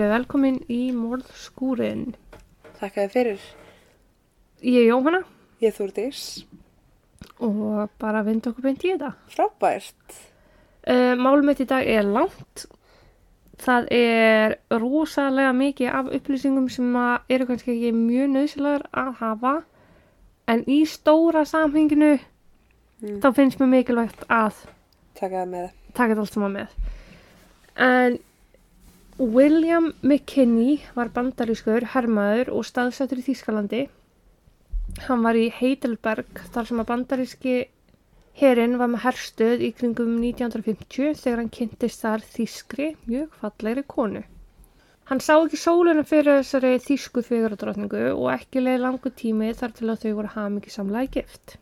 Verið velkomin í Morðskúrin. Þakka þið fyrir. Ég er Jóhanna Ég er Þúrdís. og bara vind okkur beint í þetta. Frábært. Uh, Málum mitt í dag er langt. Það er rosalega mikið af upplýsingum sem eru kannski ekki mjög nöðsilegar að hafa en í stóra samhenginu Mm. þá finnst mér mikilvægt að það taka þetta allt saman með. En William McKinney var bandarískur, hermaður og staðsettur í Þýskalandi. Hann var í Heidelberg þar sem að bandaríski herinn var með herstöð í kringum 1950 þegar hann kynntist þar þýskri, mjög fallegri konu. Hann sá ekki sóluna fyrir þessari þýsku figuradrottningu og ekki leið langu tími þar til að þau voru hamingi samlega gift.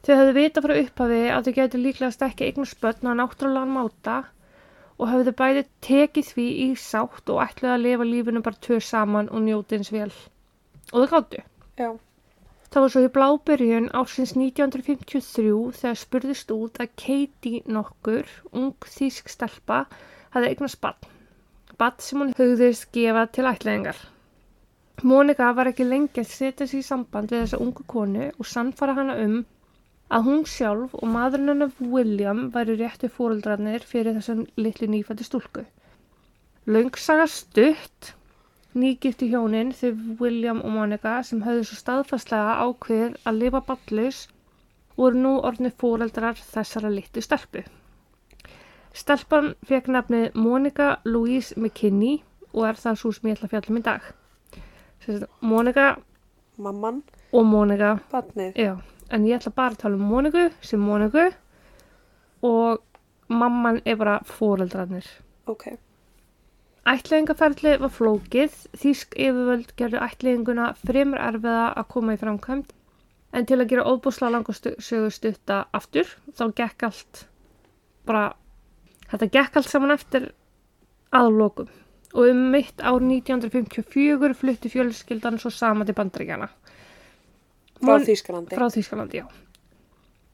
Þau höfðu vita frá upphafi að þau getur líklegast ekki eignast börn á náttúrulegan máta og höfðu bæði tekið því í sátt og ætluðu að lifa lífinu bara tvö saman og njóti eins vel. Og þau gáttu. Já. Það var svo í blábyrjun ársins 1953 þegar spurðist út að Katie nokkur, ung þýsk stelpa, hafði eignast barn. Barn sem hún hugðist gefa til ætlaðingar. Monika var ekki lengi að setja sig í samband við þessa ungu konu og sannfara hana um að hún sjálf og maðurinn hennar William væri réttu fóreldrarnir fyrir þessum litlu nýfætti stúlku. Löngsaga stutt, nýgifti hjónin þau William og Monica sem höfðu svo staðfastlega ákveðið að lifa ballus voru nú orðnir fóreldrar þessara litlu stelpu. Stelpan fekk nafnið Monica Louise McKinney og er það svo sem ég ætla að fjalla um í dag. Monica Mamman, og Monica barnið. Já, en ég ætla bara að tala um Móniku sem Móniku og mamman er bara fóreldrarnir. Ok. Ætliðingaferðli var flókið, þýsk yfirvöld gerðu ætliðinguna fremur erfiða að koma í framkvæmt en til að gera óbúslega langa stu- sögu stutta aftur þá gekk allt bara, þetta gekk allt saman eftir aðlokum og um mitt ár 1954 flutti fjölskyldan svo sama til bandaríkjana. Frá Mon- Þýskalandi. Frá Þýskalandi, já.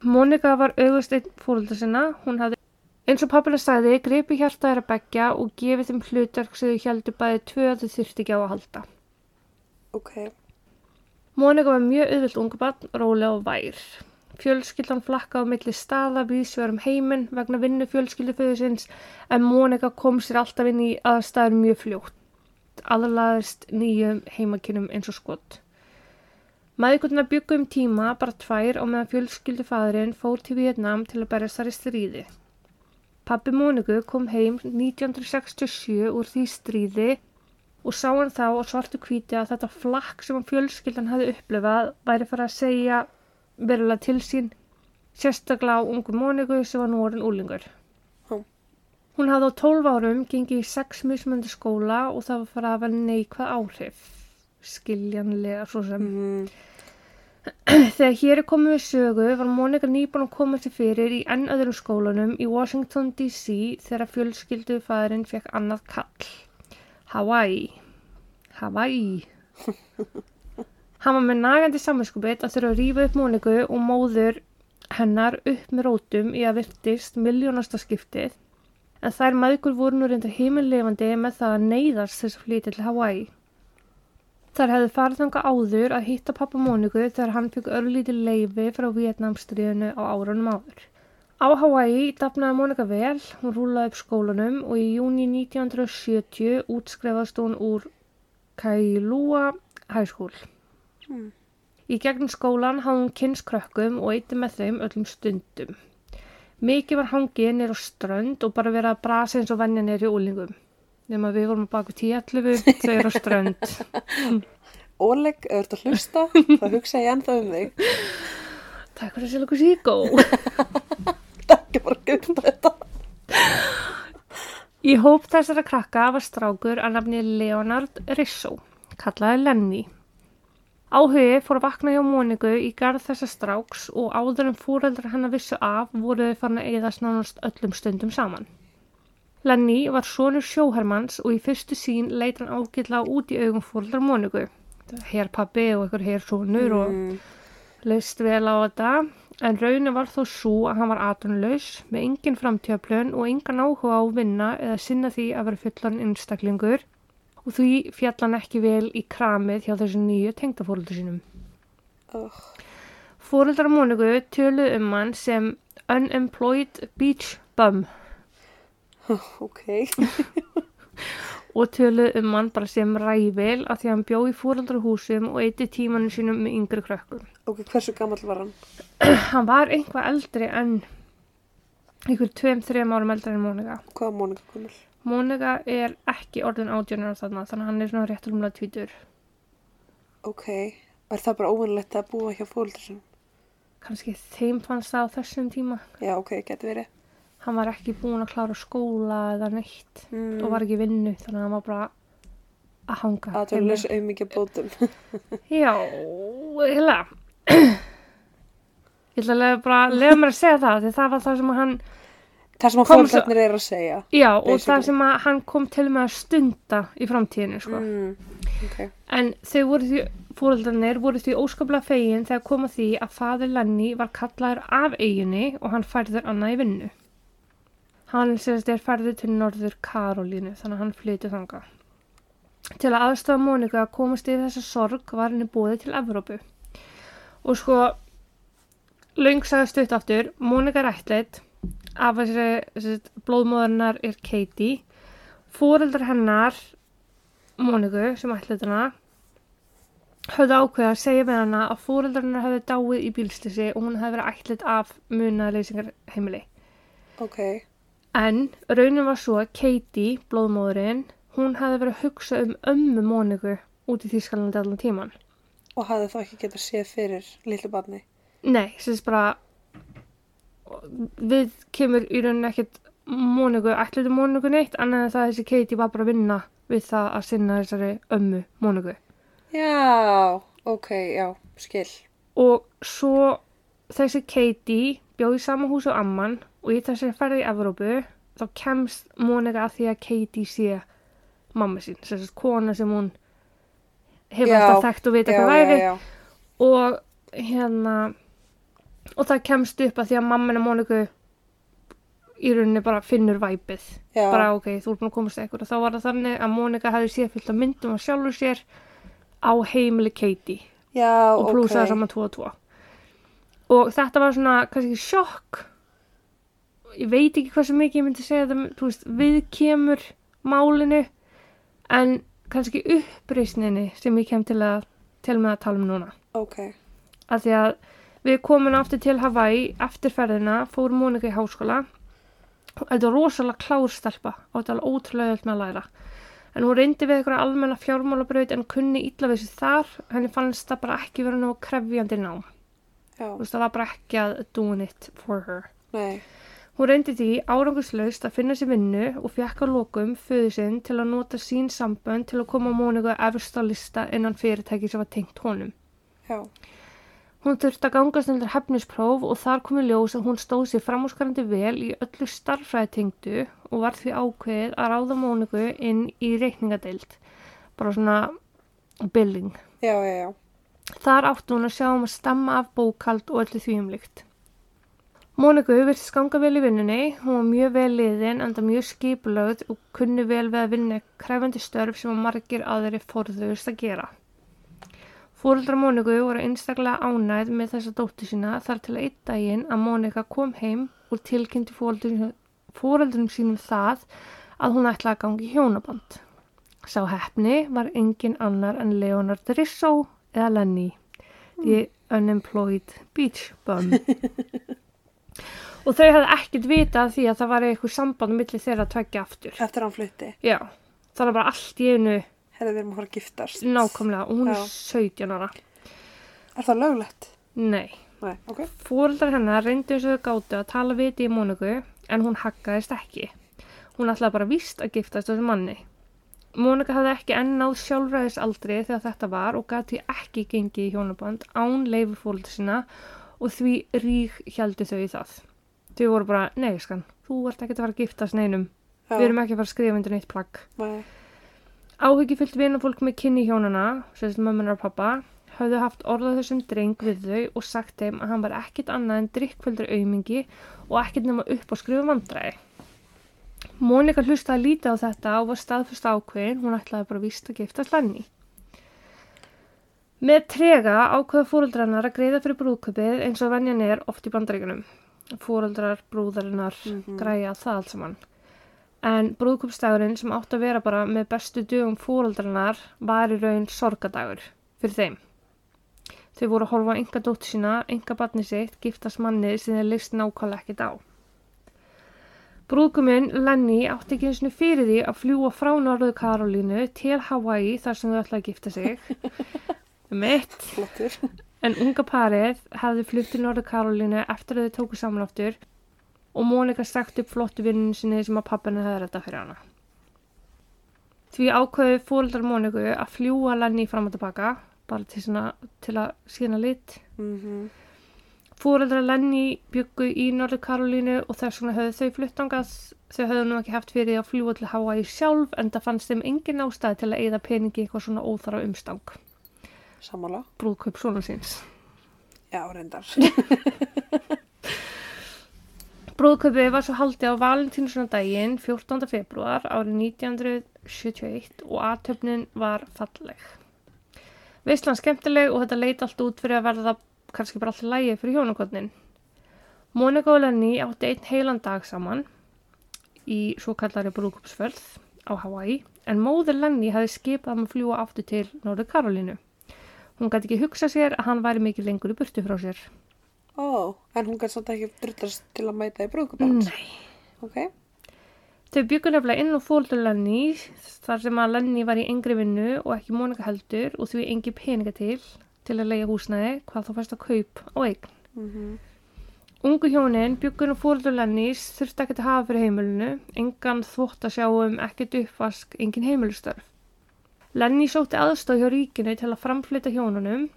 Monika var august einn fórölda sinna. Hún hafði, eins og pappina sagði, gripi hjarta þeirra begja og gefið þeim hlutverk sem þau heldur bæði tvö að þau þurfti ekki á að halda. Ok. Monika var mjög auðvilt ungabann, rólega og vær. Fjölskyldan flakka á milli staða viðsvegar um heiminn vegna vinnu fjölskylduföðusins en Monika kom sér alltaf inn í aðstæður mjög fljótt. Aðlaðist nýjum heimakynum eins og skott. Maðurkotna byggu um tíma bara tvær og meðan fjölskyldufæðurinn fór til Vietnam til að berjast þar í stríði. Pappi Móniku kom heim 1967 úr því stríði og sá hann þá á svartu hvíti að þetta flakk sem fjölskyldan hafði upplifað væri fara að segja verulega til sín, sérstaklega á ungu Móniku sem var nú orðin úlingur. Hún hafði á 12 árum gengið í sex mismöndi skóla og það var farið að vera neikvað áhrif, skiljanlega svo sem. Mm. Þegar hér er komið við sögu var Monika nýbúin að koma sér fyrir í enn öðrum skólanum í Washington DC þegar fjölskyldu fæðurinn fekk annað kall. Hawaii. Hawaii. Hann var með nagandi saminskupið að þurfa að rífa upp Moniku og móður hennar upp með rótum í að virtist miljónasta skiptið en þær maðgur voru nú reynda heimilefandi með það að neyðast þess að flytja til Hawaii. Þar hefði farið þanga áður að hitta pappa Móniku þegar hann fikk örlítið leifi frá Vietnamstríðinu á árunum áður. Á Hawaii dafnaði Mónika vel, hún rúlaði upp skólanum og í júni 1970 útskrefast hún úr Kailua High School. Mm. Í gegnum skólan hafði hún kynnskrökkum og eitti með þeim öllum stundum. Mikið var hangið nýr á strönd og bara verið að brasa eins og venja nýr í úlingum. Nefnum að við vorum á baku tíallufu, eru á strönd. Óleg, ef þú ert að hlusta, þá hugsa ég ennþá um þig. Takk fyrir að sé lukku síkó. Takk bara gutt þetta. Í hóp þessara krakka var strákur að nafni Leonard Risso, kallaði Lenny. Áhugi fór að vakna hjá Móniku í garð þessa stráks og áður en fúreldrar hennar vissu af voru þau farin að eyðast nánast öllum stundum saman. Lenny var sonur sjóhermanns og í fyrstu sín leit hann ágætlega út í augum fúreldrar Móniku. Herr pappi og einhver herr sonur og Mm. leist vel á þetta en raunin var þó svo að hann var atunlaus með engin framtíðaplön og engan áhuga á vinna eða sinna því að vera fullan einstaklingur og því fjall hann ekki vel í kramið hjá þessu nýju tengdafóröldur sínum. Ugh. Fóreldrar Móniku töluðu um hann sem unemployed beach bum Ok. og töluðu um hann bara sem ræfil að því að hann bjó í fóreldrahúsum og eitti tímanu sínum með yngri krökkum. Ok, hversu gammal var hann? Hann var einhvað eldri en einhver tveim, þreim árum eldri en Mónika. Hvað var Mónika gammal? Mónika er ekki orðin átjónur þarna þannig að hann er svona rétt alveg tvítur. Ok. Er það bara óvinnlegt að búa hjá fóldur sinum? Kannski þeim fannst það á þessum tíma. Já, ok, getur verið. Hann var ekki búin að klára skóla eða neitt Mm. og var ekki vinnu þannig að hann var bara að hanga. Aðtölulegs auðmikið bótum. Já, heila. Ég ætla að bara að lega mér að segja það því það var það sem að hann, Það sem að fólkarnir er að segja. já og Basically. það sem að hann kom til með að stunda í framtíðinu sko. Mm. Ok. En þau voru því, fóreldarnir voru því óskaplega fegin þegar kom að því að faður Lenny var kallaður af eiginni og hann færður annað í vinnu. Hann sérst er færður til norður Karolínu þannig að hann flytið þanga. Til að aðstofa Mónika að komast yfir þessa sorg var henni búið til Evrópu. Og sko, löng sagði stutt aftur, Mónika er ættleitt, af þessi, blóðmóðurnar er Katie, fóreldrar hennar Móniku sem ætlaði hana höfðu ákveða að segja með hana að fóreldrarnar hefði dáið í bílstissi og hún hefði verið ætlit af munaðleysingar heimili. Ok. En raunin var svo að Katie, blóðmóðurinn, hún hefði verið að hugsa um ömmu Móniku út í Þýskalandi allan tíman. Og hafði þá ekki getað séð fyrir lillu barni. Nei, sem bara við kemur í rauninni ekkert Móniku, ætlitu Móniku neitt, annað en það að þessi Katie var bara að vinna við það að sinna þessari ömmu Móniku. Já, ok, já, skil. og svo þessi Katie bjóð í sama hús á Amman og í þessari ferði í Evrópu þá kemst Mónika að því að Katie sé mamma sín, þess að kona sem hún hefur Já, alltaf þekkt og vita Já, hvað já, væri. já. og hérna og það kemst upp að því að mamma hennar Móniku í rauninni bara finnur væpið. Já, bara ok, þú ert búin að komast eitthvað og þá var það þannig að Mónika hefði séð fyllt af myndum af sjálfur sér á heimili Katie. Já, og plúsaði ok. saman 2 og 2 og þetta var svona kannski sjokk ég veit ekki hversu mikið ég myndi segja það þú veist, við kemur málinu en kannski uppreisninni sem ég kem til að til með að tala um núna. Ok, af því að við komum aftur til Hawaii eftir ferðina, fór Mónika í háskóla. Þetta var rosalega klárstelpa og þetta var ótrúlega öll með að læra. En hún reyndi við einhverja almenna fjármálabraut en kunni illa við þessu þar. Henni fannst það bara ekki vera nú krefjandi nám. Já, Þú veist, það var bara ekki að doing it for her. Nei, Hún reyndi því árangurslaust að finna sér vinnu og fekk að lokum föðu sinn til að nota sín sambönd til að koma Móniku efst á lista innan fyrirtæki sem var tengt honum. já, Hún þurfti að gangast undir hefnispróf og þar komi ljós að hún stóð sér framúskarandi vel í öllu starffræðitengdu og var því ákveðið að ráða Móniku inn í reikningadeild. Bara svona billing. já, já, já. Þar átti hún að sjá um að stamma af bókald og öllu því um líkt. Móniku virtist ganga vel í vinnunni, hún var mjög vel liðin enda mjög skipulögð og kunni vel við að vinna krefandi störf sem að margir aðri forðuðust að gera. Fóreldrar Móniku voru einstaklega ánægð með þessa dóttu sína þar til að einn daginn að Mónika kom heim og tilkynnti fóreldrum sínum það að hún ætlaði að gangi hjónaband. Sá hefni var engin annar en Leonard Rissó eða Lenny, the unemployed beach bum. og þau hafði ekkert vitað því að það var eitthvað samband millir þeirra að tveggja aftur. Eftir hann flutti. Já, það var bara allt í einu Herðu, við erum að giftast. nákvæmlega og hún er Já. 17 ára. Er það löglegt? Nei, Nei, ok. fóreldrar hennar reyndu eins og þau gátu að tala viti í Móniku en hún haggaðist ekki. Hún ætlaði bara víst að giftast þessu manni. Mónika hafði ekki enn náð sjálfræðis aldrei þegar þetta var og gati ekki gengið í hjónaband án leifur fóreldrar sinna og því rík heldu þau í það. Þau voru bara, nei skan, þú ert ekki að fara að giftast neinum. Já, Við erum ekki að fara að skrifa undir neitt plagg. Nei, Áhyggjufyllt vinafólk með kynni hjónana, sérst mömmunar og pappa, höfðu haft orðað þessum dreng við þau og sagt þeim að hann var ekkit annað en drikkvöldur aumingi og ekkit nema upp á skrifu vandræði. Mónika hlustaði lítið á þetta og var staðfust ákveðin, hún ætlaði bara víst að giftast Lenny. Með trega ákveða fóreldrannar að greiða fyrir brúðköpið eins og venjan er oft í bandaríkunum. Fóreldrar, brúðarinnar, Mhm. græja það allt saman. En brúðköpsdagurinn sem átt að vera bara með bestu dögum fóreldrannar var í raun sorgadagur fyrir þeim. Þau voru að horfa enga dóttu sína, enga barni sitt, giftast manni sem þeir list nákvæmlega ekkert á. Brúðkuminn Lenny átti ekki eins og fyrir því að fljúa frá Norðu Karolínu til Hawaii þar sem þau ætlaði að gifta sig. Flottur. En unga parið hefði flutt til Norður Karolínu eftir að þau tóku saman aftur og Mónika sagt upp flottu vinninu sinni sem að pappina hefði þetta fyrir hana. Því ákveðu fóreldrar Móniku að fljúa Lenny fram og tilbaka, bara til, svona, til að sína lit. Mm Fóreldrar Lenny byggu í Norður Karolínu og þess vegna höfðu þau fluttangað. Þau höfðu nú ekki haft fyrir að fljúa til Hawaii sjálf en það fannst þeim engin ástæði til að eigða peningi í eitthvað svona óþara umstang. Samála. Brúðkaup svona síns. Já, reyndar. Brúðkaupið var svo haldið á Valentínusnadaginn 14. februar árið 1971 og aðtöfnin var falleg. Veistlan skemmtileg og þetta leit allt út fyrir að verða kannski bara alltaf lægi fyrir hjónakotnin. Monika og Lenny átti einn heilan dag saman í svo kallari brúðkaupsferð á Hawaii en móður Lenny hefði skipað um að fljúa aftur til Norður Karolínu. Hún gæti ekki hugsa sér að hann væri mikið lengur í burtu frá sér. Ó, en hún gæti samt ekki drullast til að mæta í brúðkupans. Nei. Ok. Þau byggur nefnilega inn á fóldur Lenny þar sem að Lenny var í yngri vinnu og ekki Mónika heldur og því engi peninga til til að leiða húsnæði hvað þá fæst að kaup á eign. Mm Ungu hjónin byggur á fóldur Lennys þurfti ekkert að hafa fyrir heimilinu, engan þvótt að sjá um, ekkert uppvask, engin heimilistörf. Lenny sótti aðstóð hjá ríkinu til að framflytta hjónunum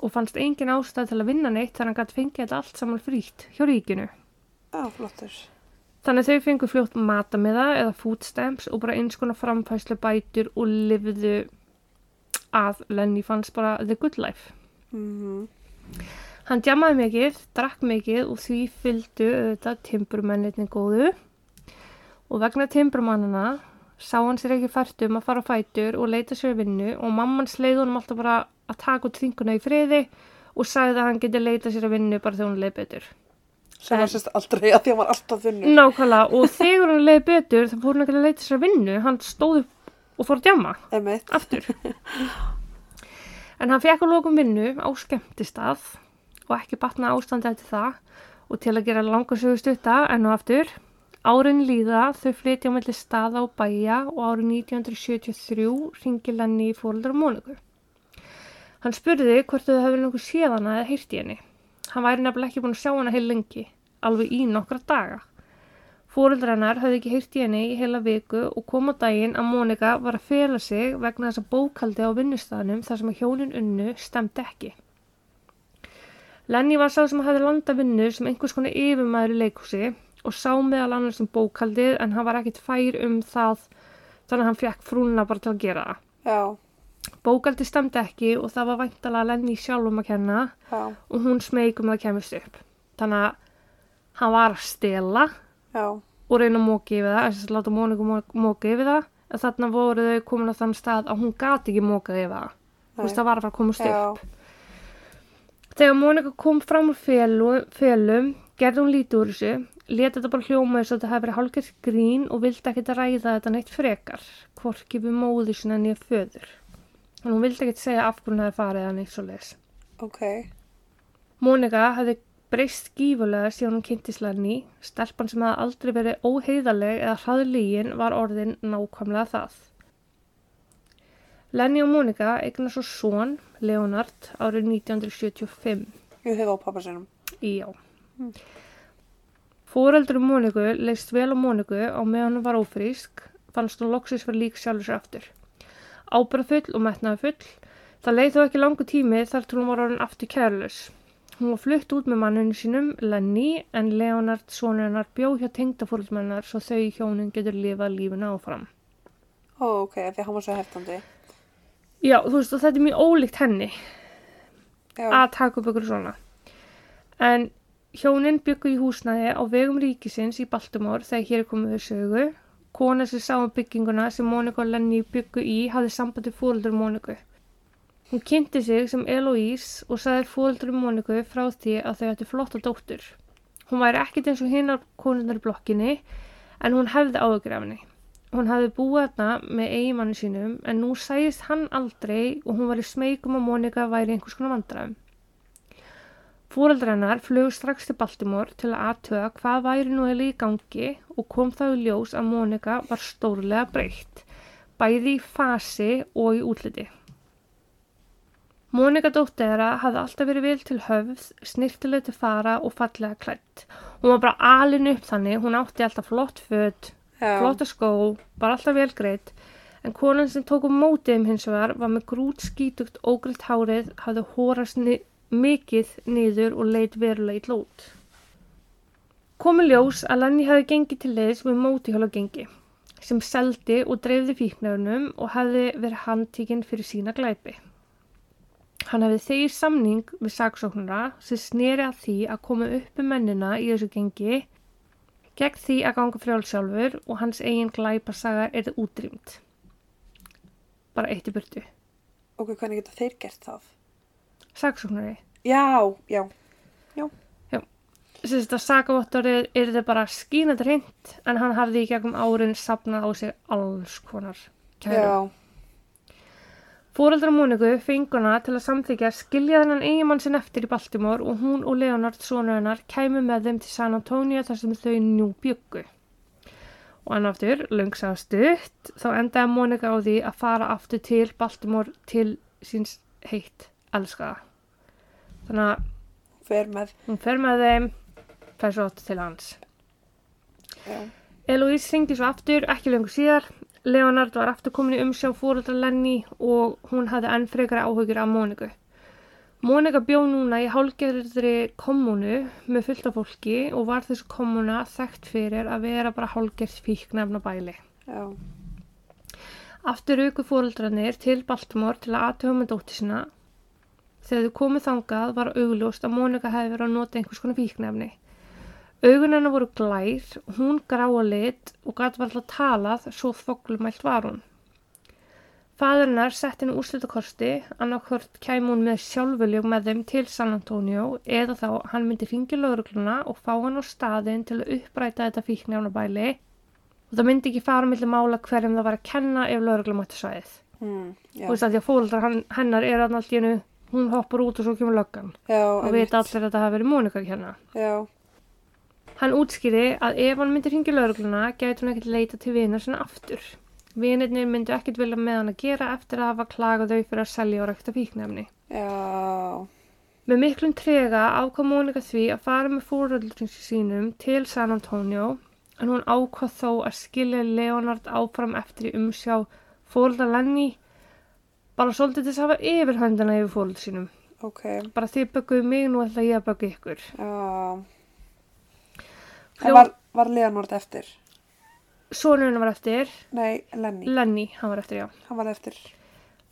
og fannst engin ástæð til að vinna neitt þar hann gæti fengið þetta allt saman frítt hjá ríkinu. Já, flottur. Þannig þau fengu fljótt matamiða eða food stamps og bara eins konar framfæslu bætur og lifðu að Lenny fannst bara the good life. Mm Hann djamaði mikið, drakk mikið og því fylgdu auðvitað timburmennirni góðu og vegna timburmannina sá hann sér ekki fært um að fara á fætur og leita sér vinnu og mamman sleið honum alltaf bara að taka út þinguna í friði og sagði að hann geti leita sér að vinnu bara þegar hún leið betur. Sem var sérst aldrei að því að hann var alltaf þunnu. Nákvæmlega og þegar hann leið betur þá fór hann ekki að leita sér að vinnu, hann stóð upp og fór að djama aftur. En hann fekk að lokum vinnu á skemmtistað og ekki batna ástandi eftir það og til að gera langarsögu stutta enn og aftur. Árin líða þau flytja á melli staða og bæja og árið 1973 ringi Lenny í fóröldar og Móniku. Hann spurði hvort þau hefði nokkuð séð hana eða heyrt í henni. Hann væri nefnilega ekki búin að sjá hana heil lengi, alveg í nokkra daga. Fóreldrar hennar höfðu ekki heyrt í henni í heila viku og kom á daginn að Mónika var að fela sig vegna þess að bókaldi á vinnustæðanum þar sem hjónin unnu stemdi ekki. Lenny var sá sem hafði landa vinnu sem einhvers konar yfirmaður í leikhúsi og sá meðal annars um bókaldið en hann var ekkit fær um það þannig að hann fekk frúna bara til að gera það. Já, Bókaldi stemdi ekki og það var væntalega Lenny sjálfum að kenna já, og hún smeg um að það kemist upp. Þannig að hann var að stela já. og reyna að móka yfir það, þess að láta Móniku móka yfir það, en þarna voru þau komin á þann stað að hún gati ekki mókað yfir það. Þú veist, það var að fara að komast upp. Þegar Mónika kom fram úr felum, gerði hún lítið úr þessu, leti þetta bara hljóma þess að þetta hefði verið hálfgerð grín og vildi ekkert að ræða þetta neitt frekar, hvorki við móður sinna nýja föður. En hún vildi ekkert segja af hvernig hún hefði farið að neitt svo leis. ok. Mónika hefði breyst gífulega síðan hún kynntist Lenny, stelpan sem hefði aldrei verið óheiðaleg eða hraðlígin var orðin nákvæmlega það. Lenny og Mónika eignar svo son, Leonard, árið 1975 Ég hef á pappa sinum. í já. Fóreldur Móniku leist vel á Móniku á meðan hún var ófrísk, fannst hún loksis fyrir lík sjálfur sér aftur. Ábyrðafull og metnaði full, það leið þó ekki langu tími þar til hún var orðin aftur kærlus. Hún var flutt út með manninu sínum, Lenny, en Leonard sonur hennar bjó hjá tengdafóreldsmennar svo þau hjónin getur lifað lífinu áfram. Ó, ok, af því hann var svo heftandi. Já, þú veist, og þetta er mjög ólíkt henni. Já. að taka upp ykkur svona. En hjónin byggu í húsnæði á vegum ríkisins í Baltimore þegar hér við sögu. Kona sem sá um bygginguna sem Monika og Lenny byggu í hafði sambandi fóröldur Moniku. Hún kynnti sig sem Eloise og sagði fóröldur Moniku frá því að þau ættu flotta dóttur. Hún væri ekkit eins og hinnar konundar í blokkinni en hún hefði áhugur af henni. Hún hefði búið þarna með eigimannu sínum en nú sæðist hann aldrei og hún var í smeykum að Monika væri einhvers konar vandræðum. Fóreldrar hennar flög strax til Baltimore til að aðtöða hvað væri nú eða í gangi og kom þá í ljós að Monika var stórlega breytt, bæði í fasi og í útliti. Monika dóttir þeirra hafði alltaf verið vel til höfð, snirtileg til fara og fallega klætt. Hún var bara alin upp þannig, hún átti alltaf flott född, flotta skó, var alltaf vel greitt, en konan sem tók um mótið um hins vegar var með grút skítugt ógrilt hárið, hafði hórast ni mikið niður og leit verulega illa út. Komi ljós að Lenny hefði gengið til leiðis með mótihjóla gengi, sem seldi og dreifði fíknarunum og hefði verið handtíkinn fyrir sína glæpi. Hann hefði þegið samning við saksóknara sem sneri að því að koma upp um mennina í þessu gengi gegn því að ganga frjálsjálfur og hans eigin glæpasaga er það útrýmt. Bara eitt í burtu. Ok, hvernig geta þeir gert það? Saksóknari. Já, já. Sérst að sakavottorið er þetta bara skínandi hreint en hann hafði í gegnum árin sapnað á sig alls konar kæru. Já. Fóreldrar Móniku fenguna til að samþykja skilja þennan eiginmann sinn eftir í Baltimore og hún og Leonard sonu hennar kæmu með þeim til San Antonio þar sem þau njú byggu. Og enn aftur, löngsa stutt, þá endaði Mónika á því að fara aftur til Baltimore til síns heitt elskaða. Þannig að Fer með. hún fer með þeim, fer svo til hans. Já. Eloise ringdi svo aftur, ekki lengur síðar. Leonard var aftur komin í umsjá fóreldra Lenny og hún hafði enn frekara áhugjur af Móniku. Mónika bjó núna í hálgerðri kommunu með fullt af fólki og var þessu kommuna þekkt fyrir að vera bara hálgerð fíknefna bæli. Já. Aftur auku fóreldrarnir til Baltimore til að aðtöfa með dóttir sinna. Þegar þau komið þangað var augljóst að Mónika hefði verið að nota einhvers konar fíknefni. Augun hennar voru glær, hún gráa lit og gæti var alltaf talað svo þvoglumælt var hún. Fæðurinnar sett henni úrslutakosti, annarkvört kæm hún með sjálfuljum með þeim til San Antonio eða þá hann myndi ringi laurugluna og fá hann á staðin til að uppræta þetta fíknefnabæli og það myndi ekki fara millir mála hverjum það var að kenna ef lauruglum mætti svæðið. Mm, já. Þú veist að því að fóldrar hennar er að allt í hennu, hún hoppar út og svo kemur löggan Já, og veit allir að þetta hafi verið Mónika. Já. Hann útskýri að ef hann myndi hringi laurugluna gæti hún ekkert leita til vinar sinna aftur. Vinirnir myndu ekkert vilja með hann að gera eftir að hafa klagað þau fyrir að selja og rækta fíknefni. Já. Með miklum trega ákvað Mónika því að fara með fóröldurins sínum til San Antonio en hún ákvað þó að skilja Leonard áfram eftir í umsjá fóröldar Lenny bara svolítið þess að hafa yfirhöndina yfir fóröldur sínum. Ok. Bara þið bögguðu mig nú ætla ég að böggu ykkur. Já. Fljó- var, var Leonard eftir? Sonurinn var eftir, Nei, Lenny. Lenny hann var eftir já. Hann var eftir.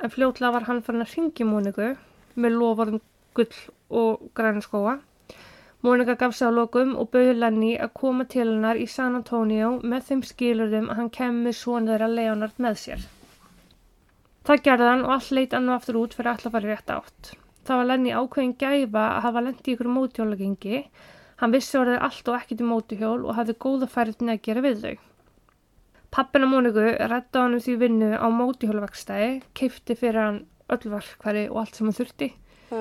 En fljótlega var hann farin að ringi Móniku með lofarðum gull og græna skóa. Mónika gaf sig á lokum og bauði Lenny að koma til hennar í San Antonio með þeim skilurðum að hann kemur svona þeirra Leonard með sér. Það gerði hann og allt leit annu aftur út fyrir að að fara rétt átt. Það var Lenny ákveðin gæfa að hafa lendi ykkur mótjólagengi. Hann vissi orðið allt og ekkert í mótuhjól og hafði góða færðin að gera við þau. Pappina Móniku redda hann um því vinnu á mótihjólvekstæði, keipti fyrir hann öll verkfæri og allt sem hann þurfti. Já.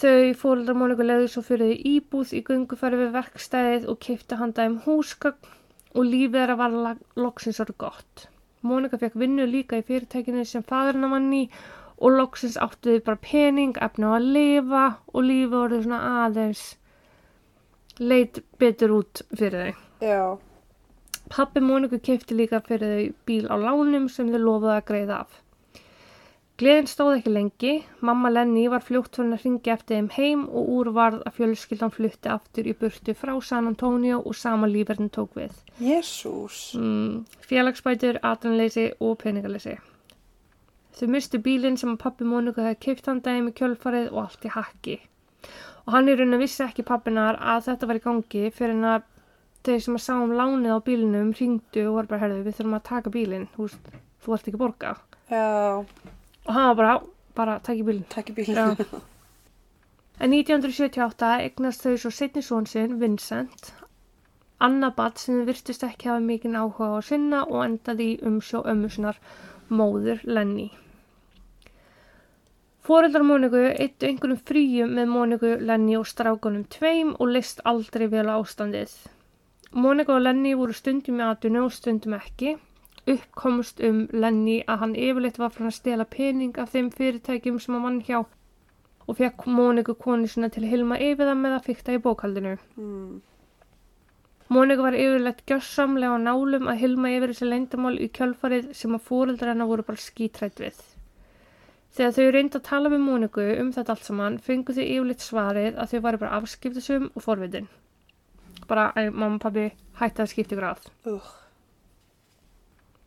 Þau fóreldrar Móniku leiði svo fyrir þau íbúð í göngufæri við verkstæðið og keipti handa um húsgagn og lífið þeirra var loksins orðið gott. Mónika fekk vinnu líka í fyrirtækinu sem fadurinn var ný og loksins áttu þau bara pening, efna á að lifa og lífið orðið svona aðeins leit betur út fyrir þau. Já. Pappi Móniku keipti líka fyrir þau bíl á lánum sem þau lofaði að greiða af. Gleðin stóð ekki lengi, mamma Lenny var fljótt fyrir að ringi eftir þeim heim og úr varð að fjölskyldan flutti aftur í burtu frá San Antonio og sama lífverðin tók við. Jésús. Mm, félagsbætur, atvinnleysi og peningaleysi. Þau mistu bílinn sem að pappi Móniku hefði keipt hann daginn með kjölfarið og allt í hakki. Og hann í rauninu vissi ekki pappinar að þetta var í gangi fyrir en að þeir sem að sá um lánið á bílinnum ringdu og voru bara, herðu, við þurfum að taka bílinn, þú veist, þú ert ekki að borga. Já, Og hann var bara, "Já, bara taki bílinn. takk í bílinn. En 1978 eignast þau svo setni són sinn, Vincent, Anna Batt sem virtist ekki hafa mikinn áhuga á sinna og endaði í umsjó ömmusunar móður Lenny. Fóreldrar Móniku eittu einhverjum fríum með Móniku, Lenny og strákunum tveim og list aldrei vel ástandið. Mónika og Lenny voru stundum í atvinnu og stundum ekki. Uppkomst um Lenny að hann yfirleitt var frá að stela pening af þeim fyrirtækjum sem hann vann hjá og fekk Móniku konu sinna til að hilma yfir það með að fykta í bókaldinu. Mm. Mónika var yfirleitt gjörsamlega á nálum að hilma yfir þessi leyndamál í kjölfarið sem að fóreldrar hennar voru bara skítrætt við. Þegar þau reynda að tala við Móniku um þetta allt saman fengu þau yfirleitt svarið að þau varu bara afskiptisum og forvitin. Bara, æ, mamma og pabbi hætti að skipta ykkur að. Ugh.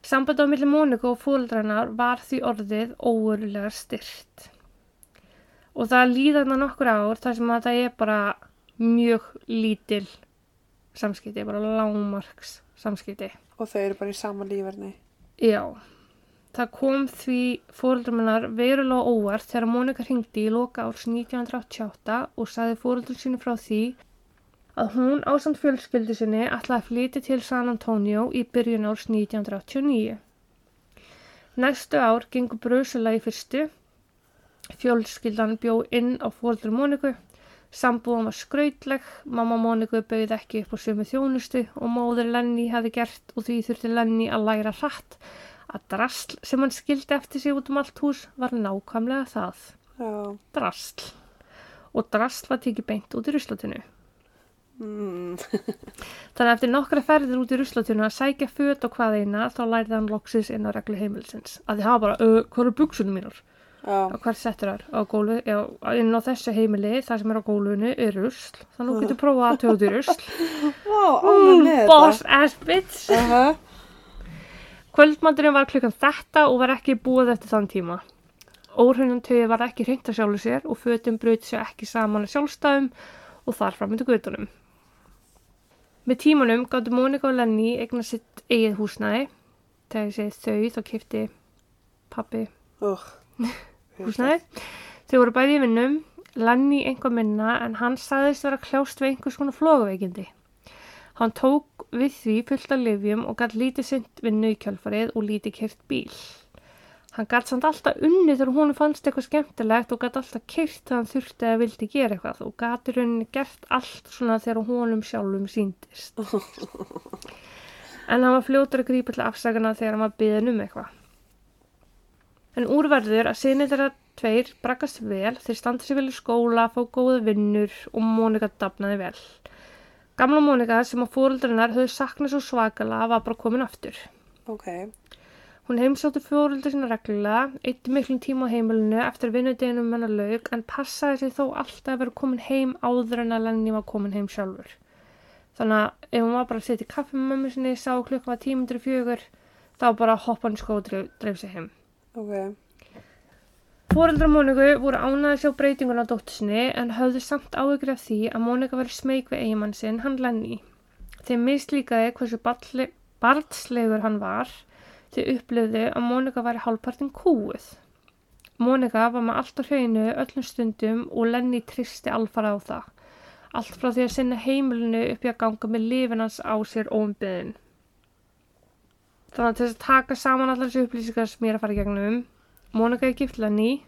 Samband á milli Móniku og fóreldrannar var því orðið óverulega styrt. Og það líðan að nokkur ár þar sem að það er bara mjög lítil samskipti, bara lágmarks samskipti. Og þau eru bara í sama lífverni. Já, það kom því fóreldraminnar verulega óvart þegar Mónika hringdi í loka árs 1988 og saði fóreldrum sínu frá því að hún ásand fjölskyldu sinni ætlaði að flytja til San Antonio í byrjun árs 1989. Næstu ár gengur bröðsula í fyrstu. Fjölskyldan bjó inn á fóreldrum Móniku. Sambúðan var skrautleg, mamma Móniku bauð ekki upp á sömu þjónustu og móður Lenny hefði gert og því þurfti Lenny að læra hratt að drasl sem hann skildi eftir sig út um allt hús var nákvæmlega það, Já. drasl. Og drasl var tekið beint út í ruslotinu. Mm. Þannig að eftir nokkra ferðir út í ruslotinu að sækja föt og hvað eina þá lærði hann loksis inn á reglu heimilsins. Að því hafa bara, uh, hvað eru buksunum mínar? Já. Og hvað settur þar? Á gólfi, já, inn á þessu heimili, það sem er á gólfinu er rusl. Þannig að þú getur prófað að tjóða út í þetta. Boss ass bitch! Aha. Kvöldmaturinn var klukkan þetta og var ekki búið eftir þann tíma. Óhreinum tögi var ekki hreint að sjálfu sér og fötum bröyti sér ekki saman að sjálfstæðum og þar fram myndu gutunum. Með tímanum gáttu Mónika og Lenny eigna sitt eigið húsnæði. Þegar ég segi þau þá kipti pappi Ugh. húsnæði. Þau voru bæði í vinnum, Lenny einhver minna en hann sagðist vera kljást við einhvers konar flogaveikindi. Hann tók við því fullt af lifjum og gætt lítið synd vinnu í kjölfarið og lítið kert bíl. Hann gætt samt alltaf unni þegar hún fannst eitthvað skemmtilegt og gætt alltaf kert þegar hann þurfti eða vildi gera eitthvað og gætt í rauninni gert allt svona þegar honum sjálfum síndist. En hann var fljótur að grípa til afsakana þegar hann var byðin um eitthvað. En úrverður að sinni þeirra tveir braggast vel, þeir standa sér vel í skóla, fá góða vinnur og Mónika dafnaði vel. Gamla Mónika sem á fóruldrinnar höfðu saknað svo svakalega var bara komin aftur. Ok. Hún heimsóttu fóruldur sína reglulega, eitt miklum tíma á heimilinu eftir vinnudeginum menna laug en passaði sig þó alltaf að vera komin heim áður en að Lenny var komin heim sjálfur. Þannig að ef hún var bara að setja kaffi með mömmu sinni, sá klukka var tímundur fjögur, þá bara hoppa hann sko og dreif, dreif sig heim. Ok. Fóreldrar Móniku voru ánægði að sjá breytingun á dóttur sinni en höfðu samt áhyggjur af því að Mónika veri smeyk við eigimann sinn, hann Lenny. Þeim mislíkaði hversu barnsle- barnslegur hann var, þau upplifðu að Mónika væri hálfpartin kúið. Mónika var með allt á hreinu öllum stundum og Lenny tristi alfara á það. Allt frá því að sinna heimilinu upp í að ganga með lifin hans á sér óumbyðin. Þannig að þess að taka saman allar þessu upplýsingar sem ég er að fara í gegnum, Mónika er gift Lenny,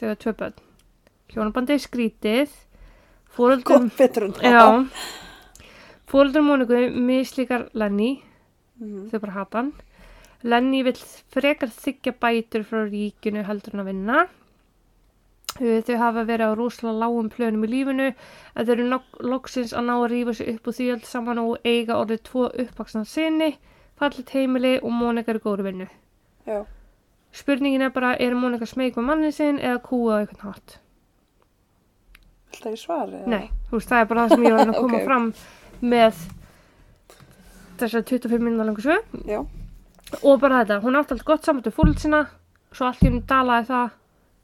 er tvö börn. Hjónabandi er skrítið, fóreldrum, Góð það. já, fóreldrum Móniku mislíkar Lenny, Mhm. þau bara hata hann. Lenny vill frekar þykja bætur frá ríkinu heldur en að vinna. Uh, Þau hafa verið á rúslega lágum plönum í lífinu en þau eru loksins að ná að rífa sig upp og því öll saman og eiga orðið tvo uppvaksna sinni, fallit heimili og Mónika er í góru vinnu. Já. Spurningin er bara, er Mónika smeg með mannin sinn eða kúa á einhvern hátt? Viltu að ég svari? eða? Nei, þú veist, það er bara það sem ég var að koma Ok. fram með þessar 25 minna langur sög Já. Og bara þetta, hún átti allt gott saman til fólk sína svo allt í henni dalaði það,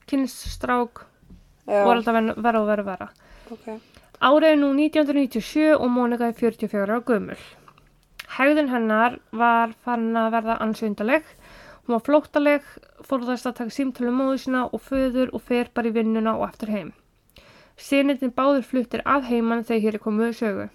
kynstrák Já, og alltaf verra og verra og verra. ok. Árið er nú 1997 og Mónika er 44 ára gömul. Hegðun hennar var farin að verða ansvöndaleg. Hún var flóttaleg, fórðast að taka símtölu móðu sína og föður og fer bara í vinnuna og aftur heim. Sinnitin báður fluttir að heiman þegar hér er komið sögu.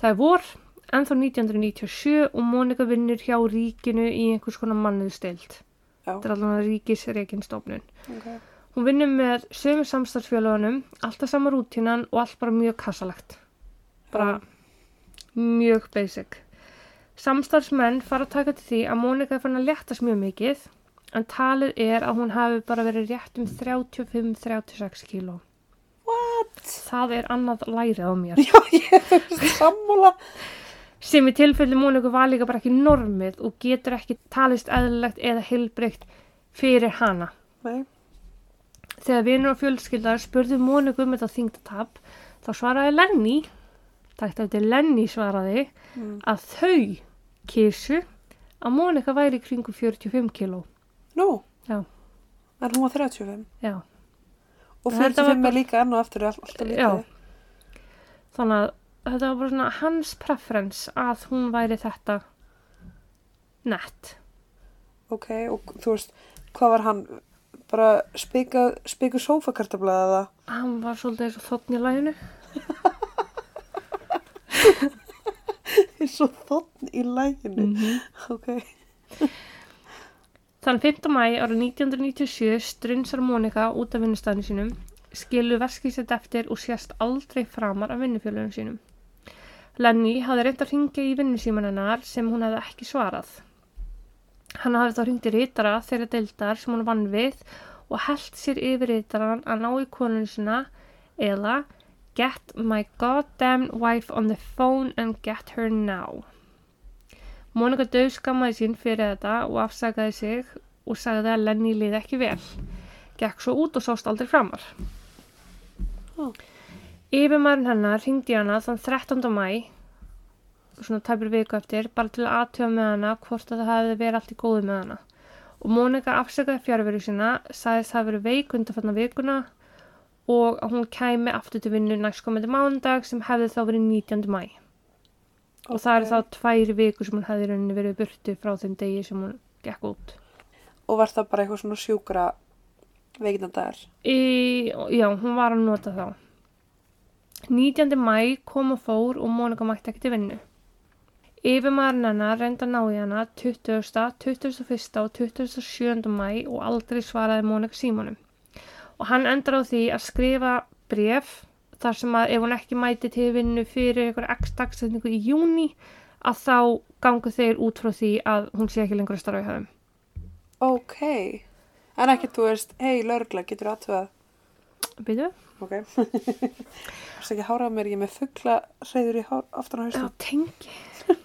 Það er vor, ennþá 1997 og Mónika vinnur hjá ríkinu í einhvers konar manniðu stild. Já, Þetta er allavega ríkisreikinstofnun. ok. Hún vinnur með sömu samstarfsfélagunum, alltaf sama rútínan og allt bara mjög kassalegt. Bara mjög basic. Samstarfsmenn fara að taka til því að Mónika er fann að léttast mjög mikið, en talið er að hún hafi bara verið rétt um 35-36 kíló. What? Það er annað lærið á mér. Já, ég er sammála. Sem í tilfelli Móniku var líka bara ekki normið og getur ekki talist eðlilegt eða heilbreykt fyrir hana. Nei, Þegar vinur og fjölskyldar spurðu Móniku um þetta þingdatab, þá svaraði Lenny, takt eftir Lenny svaraði, Mm. að þau kísu að Mónika væri í kringum 45 kíló. nú. Já. En hún var 35. Já, Og Þetta var 45 er líka enn og all- alltaf Já. lítið. þannig að þetta var bara svona hans preference að hún væri þetta nett. Ok, og þú veist, hvað var hann? Bara spika, spiku sófakartablaða það? Hann var svolítið eins og þotn í læginu. eins og þotn í læginu. -hmm. Ok. Þann 5. mæ árið 1997 strunsar Mónika út af vinnustafni sínum, skilu veskið sitt eftir og sést aldrei framar af vinnufjölunum sínum. Lenny hafði reynd að ringja í vinnusíman hennar sem hún hefði ekki svarað. Hann hafði þá ringt í rítara þeirra deildar sem hún vann við og held sér yfir rítaran að ná í konun sína eða Get my goddamn wife on the phone and get her now. Mónika döð skammaði sín fyrir þetta og afsakaði sig og sagði að Lenny liði ekki vel. Gekk svo út og sást aldrei framar. Ó. Yfirmaðurinn hennar hringdi í hana þann 13. mæ, svona tæpur viku eftir, bara til að aðtöfa með hana hvort að það hefði verið allt í góðu með hana. Og Mónika afsakaði fjárveru sína, sagðist það verið veik undanfarnar vikuna og að hún kæmi aftur til vinnu næstkomandi mánudag sem hefði þá verið 19. mæ og það eru Ok. þá tvær vikur sem hún hefði rauninni verið í burtu frá þeim degi sem hún gekk út. Og var það bara eitthvað svona sjúkra veikindandagar? Já, hún var að nota þá. 19. mæ kom og fór og Mónika mætti ekki til vinnu. Yfirmaðurinn hennar reynda að ná í hana 20., 21. og 27. mæ og aldrei svaraði Mónika símanum. Og hann endar á því að skrifa bref þar sem að ef hún ekki mæti til vinnu fyrir einhver x dagsetningu í júni að þá gangu þeir út frá því að hún sé ekki lengur að starfa í höfum. Ok. En ekki, þú veist, hei, laurugla, getur aðtöðað? Byrju? Ok. Þú veist ekki hárað mér, ég er með fuggla reyður í aftan á Já, haustum. tengi.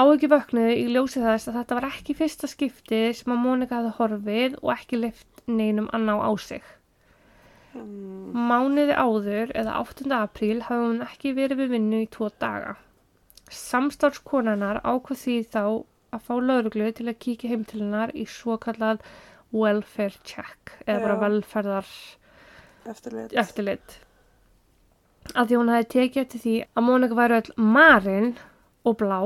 Áhugju vöknuðu í ljósi þess að þetta var ekki fyrsta skipti sem að Mónika hafði horfið og ekki lift neinum að ná á sig. Mm, Mánuði áður, eða 8. apríl, hafði hún ekki verið við vinnu í tvo daga. Samstarfskonanar ákvað því þá að fá lauruglu til að kíkja heim til hennar í svo kallað welfare check, eða bara Já. velferðar eftirlit. eftirlit. Að því hún hefði tekið eftir því að Mónika væri öll marinn og blá,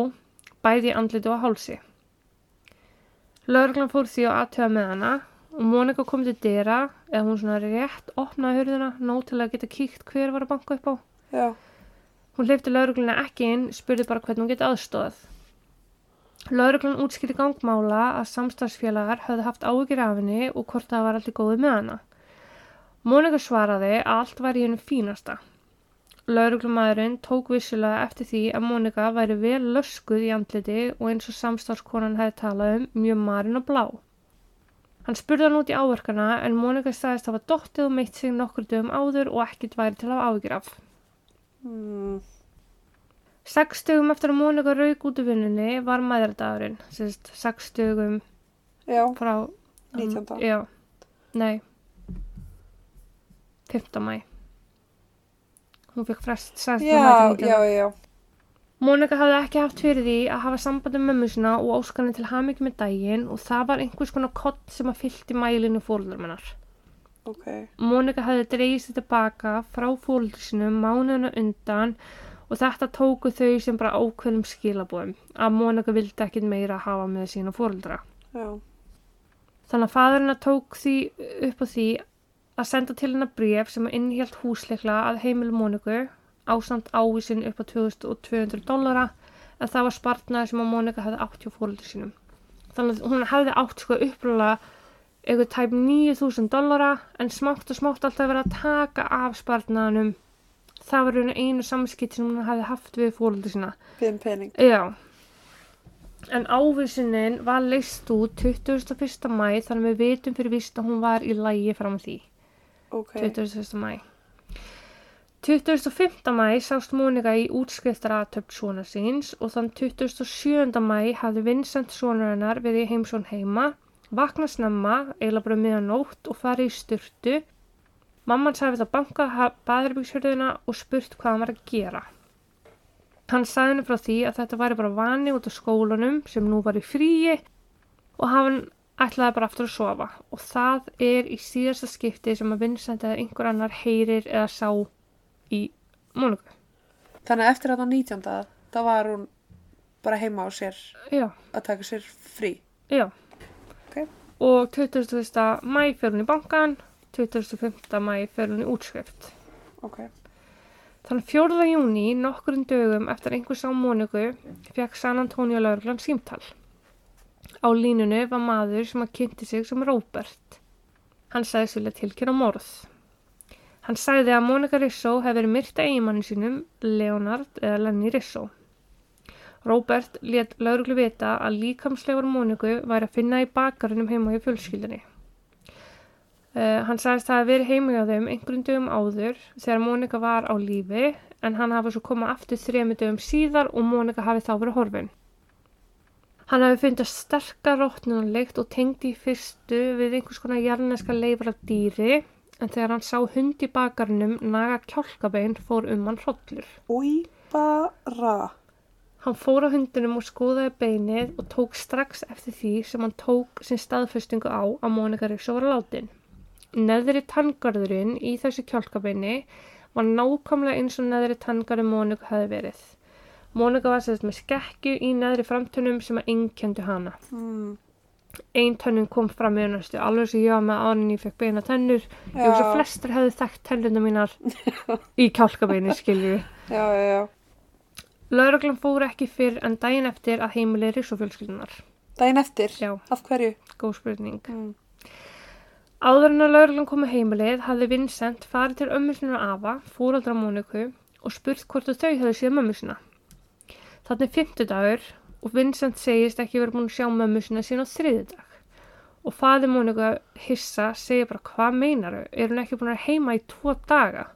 bæði í andlitu og hálsi. Lörglan fór því að aðtöða með hana og Mónika kom til dyra eða hún svona rétt opnaði hurðina nóg til að geta kíkt hver var að banka upp á. Já, Hún hleypti laurugluna ekki inn, spurði bara hvernig hún geti aðstóðað. Lauruglan útskýrði gangmála að samstagsfélagar höfðu haft áhyggjur af henni og hvort það var allir góði með hana. Mónika svaraði að allt var í hennu fínasta. Lauruglumæðurinn tók vissulega eftir því að Mónika væri vel löskuð í andliti og eins og samstagskonan hefði talað um mjög marinn og blá. Hann spurði hann út í áverkana en Mónika sagðist hafa dottið og meitt sig nokkur dögum áður og ekkert væri til að áhyggjur af. mm, Sex dögum eftir að Mónika rauk út úr vinnunni var mæðardagurinn, sérst, dögum já, frá... 19. Já, nei, 5. mæ. Hún fekk frest, sagðist hún já, mæti 19. já, já. Mónika hafði ekki haft fyrir því að hafa sambandi með mömmu sína og óskanni til hamingi með daginn og það var einhvers konar kott sem að fylgti mælinu fóröldar mennar. Ok. Mónika hafði dreigist þetta tilbaka frá fóröldur sinum mánuðina undan og þetta tóku þau sem bara ákveðnum skilabóðum að Mónika vildi ekkit meira hafa með sína fóröldra. Já. Þannig að fadurinn tók því upp á því að senda til hennar bref sem innhjalt húsleikla að heimilu Móniku ásamt ávísin upp á 2200 dollara en það var spartnaði sem að Mónika hefði átt hjá fóröldur sínum. Þannig að hún hefði átt sko uppröðlega eitthvað tæp 9000 dollara en smátt og smátt alltaf verið að taka af spartnaðanum. Það var einu einu samskipt sem hún hefði haft við fóröldur sína. Fyrir pening. Já. En ávísunin var leist út 21. mæ þannig að við vitum fyrir vist að hún var í lægi fram að því. Ok. 21. mæ. 25. mæ sást Mónika í útskriftaratöpt svona síns og þann 27. mæ hafði Vincent sonur hennar verið í heimsón heima, vakna snemma, eiginlega bara miðan nótt og farið í styrtu. Mamman sagði þetta banka baðurbyggsfjörðuna og spurt hvað hann var að gera. Hann sagði henni frá því að þetta væri bara vani út af skólanum sem nú var í fríi og hann ætlaði bara aftur að sofa og það er í síðasta skipti sem að Vincent eða einhver annar heyrir eða sá í Móniku. Þannig að eftir að það 19. þá var hún bara heima á sér Já, að taka sér frí. já. Ok. Og 21. mæ fer hún í bankan, 25. mæ fer hún í útskrift. Ok. Þannig 4. júni, nokkurinn dögum eftir einhver sá Móniku, fekk San Antonio lauruglan símtal. Á línunu var maður sem að kynnti sig sem Róbert. Hann sagði svolítið tilkynna morð. Hann sagði að Mónika Rissó hefði verið myrta eigimanni sínum, Leonard eða Lenny Rissó. Róbert let lauruglu vita að líkamslegur Móniku væri að finna í bakarunum heima í fjölskyldinni. Uh, hann sagðist að það hafi verið heima hjá þeim einhverjum dögum áður þegar Mónika var á lífi en hann hafi svo komað aftur þremi dögum síðar og Mónika hafi þá verið horfin. Hann hafi fundið sterkar rótnunarleikt og tengdi í fyrstu við einhvers konar jarneska leifar af dýri en þegar hann sá hund í bakarnum naga kjálkabein fór um hann hrollur. Úi bara. Hann fór á hundinum og skoðaði beinið og tók strax eftir því sem hann tók sin staðfestingu á að Mónika Ríksó var látin. Neðri tanngarðurinn í þessu kjálkabeini var nákvæmlega eins og neðri tanngarður Mónika hefði verið. Mónika var sérst með skekju í neðri framtönnum sem að einkjöndu hana. Mm. Einn tönnum kom fram í næstu, alveg sem ég var með ánin ég fekk beina tennur. Ég veist að Já. flestir hefði þekkt tennuna mínar í kjálkabeini, skiljum við. Já, já, já. Lauruglan fór ekki fyrr en daginn eftir að heimili Ríksofjölskyldunar. Daginn eftir. Já, Af hverju? góð spurning. Mm. Áður en að lauruglan kom að heimilið hafði Vincent farið til ömmu sinna og afa, fóraldra Móniku og spurt hvort þau hefði séð mömmu sinna. Þannig er fimmtudagur og Vincent segist ekki verið búin að sjá mömmu sinna sína á þriðudag. Og faði Móniku hissa segir bara hvað meinaru, er hún ekki búin að heima í tvo daga?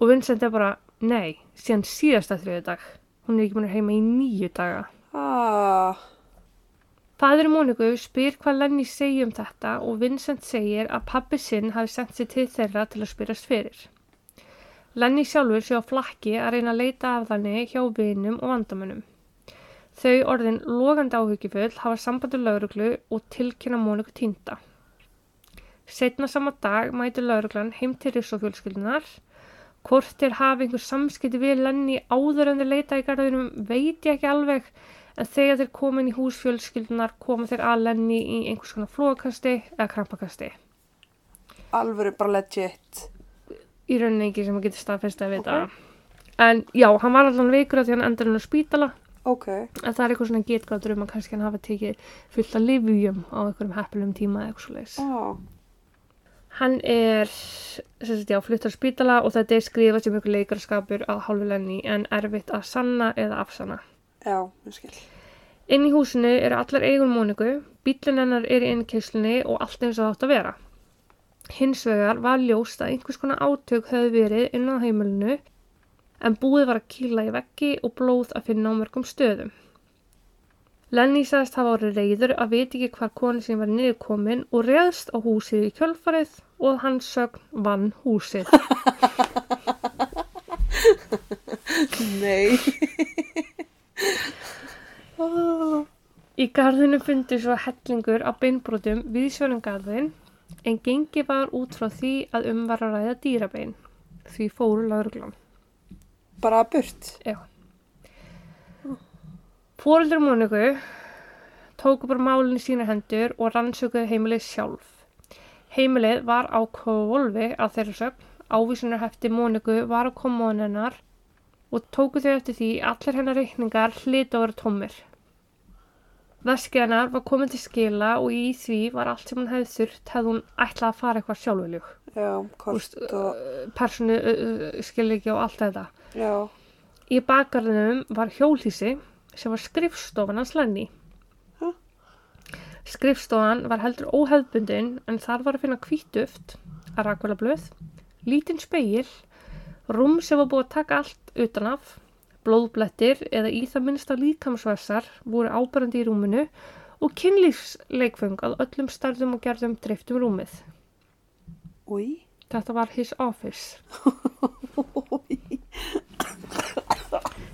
Og Vincent er bara, nei, síðan síðasta þriðudag. Hún er ekki búin að heima í nýju daga. Ah, Fadur Móniku spyr hvað Lenny segi um þetta og Vincent segir að pappi sinn hafi sendt sér til þeirra til að spyrast fyrir. Lenny sjálfur sé á flakki að reyna að leita af þannig hjá vinum og vandamönnum. Þau orðin logandi áhyggjufull hafa sambandi lauruglu og tilkynna Móniku týnda. Setna sama dag mæti lauruglan heim til Rissofjölskyldunar. Hvort þeir hafi einhver samskipti við Lenny áður en þeir leita í garðinum veit ég ekki alveg en þegar þeir komin í hús fjölskyldunar koma þeir að Lenny í einhvers konar flóakasti eða krampakasti. alvöru bara legit. Í rauninni ekki sem að geta staðfest að vita. En já, hann var allan veikur að því hann endur hann á spítala Ok. en það er eitthvað svona getgátur um að kannski hann hafa tekið fullt af livjum á einhverjum heppilum tíma eða eitthvað svo leiðis. Ó, Hann er sagt, já, fluttur á spítala og þetta er skrifað sem ykkur leikarskapur á hálfu Lenny en erfitt að sanna eða afsanna. já, ég skil. Inn í húsinu eru allar eigun Móniku, bílinn hennar er í innkeyslunni og allt eins og það átt að vera. Hins vegar var ljóst að einhvers konar átök höfðu verið inn á heimilinu en búið var að kýla í veggi og blóð að finna á mörgum stöðum. Lenny sagðist hafa orðið reyður að veit ekki hvar konu sem var niðurkomin og reðst á húsið í kjölfarið og hans sögn vann húsið. Nei. Í garðinu fundi svo hellingur á beinbrotum við sjónungarðin en gengi var út frá því að um var að ræða dýrabein. Því fóru lauruglan. Bara burt. Já. Fóreldur Móniku tóku bara málinn í sína hendur og rannsökuðu heimilið sjálf. Heimilið var á kvolfi að þeirra sögn, ávísunarhefti Móniku var á komóðun hennar og tóku þau eftir því allir hennar reikningar hlita að vera tómir. Veskið hennar var komin til skila og í því var allt sem hún hefði þurft hefði hún ætlað að fara eitthvað sjálfuljúk. Já, kort og... Personu skiliki og allt þetta. Já, Í bakgarðinum var hjólhísi sem var skrifstofan hans Lenny. Ha? Skrifstofan var heldur óhefðbundin en þar var að finna hvítuft, að rakvela blöð, lítinn speil, rúm sem var búið að taka allt utanaf, blóðblettir eða í það minnsta líkamsvessar voru ábærandi í rúminu og kynlífsleikfung að öllum starðum og gerðum dreiftum rúmið. úi. Þetta var his office.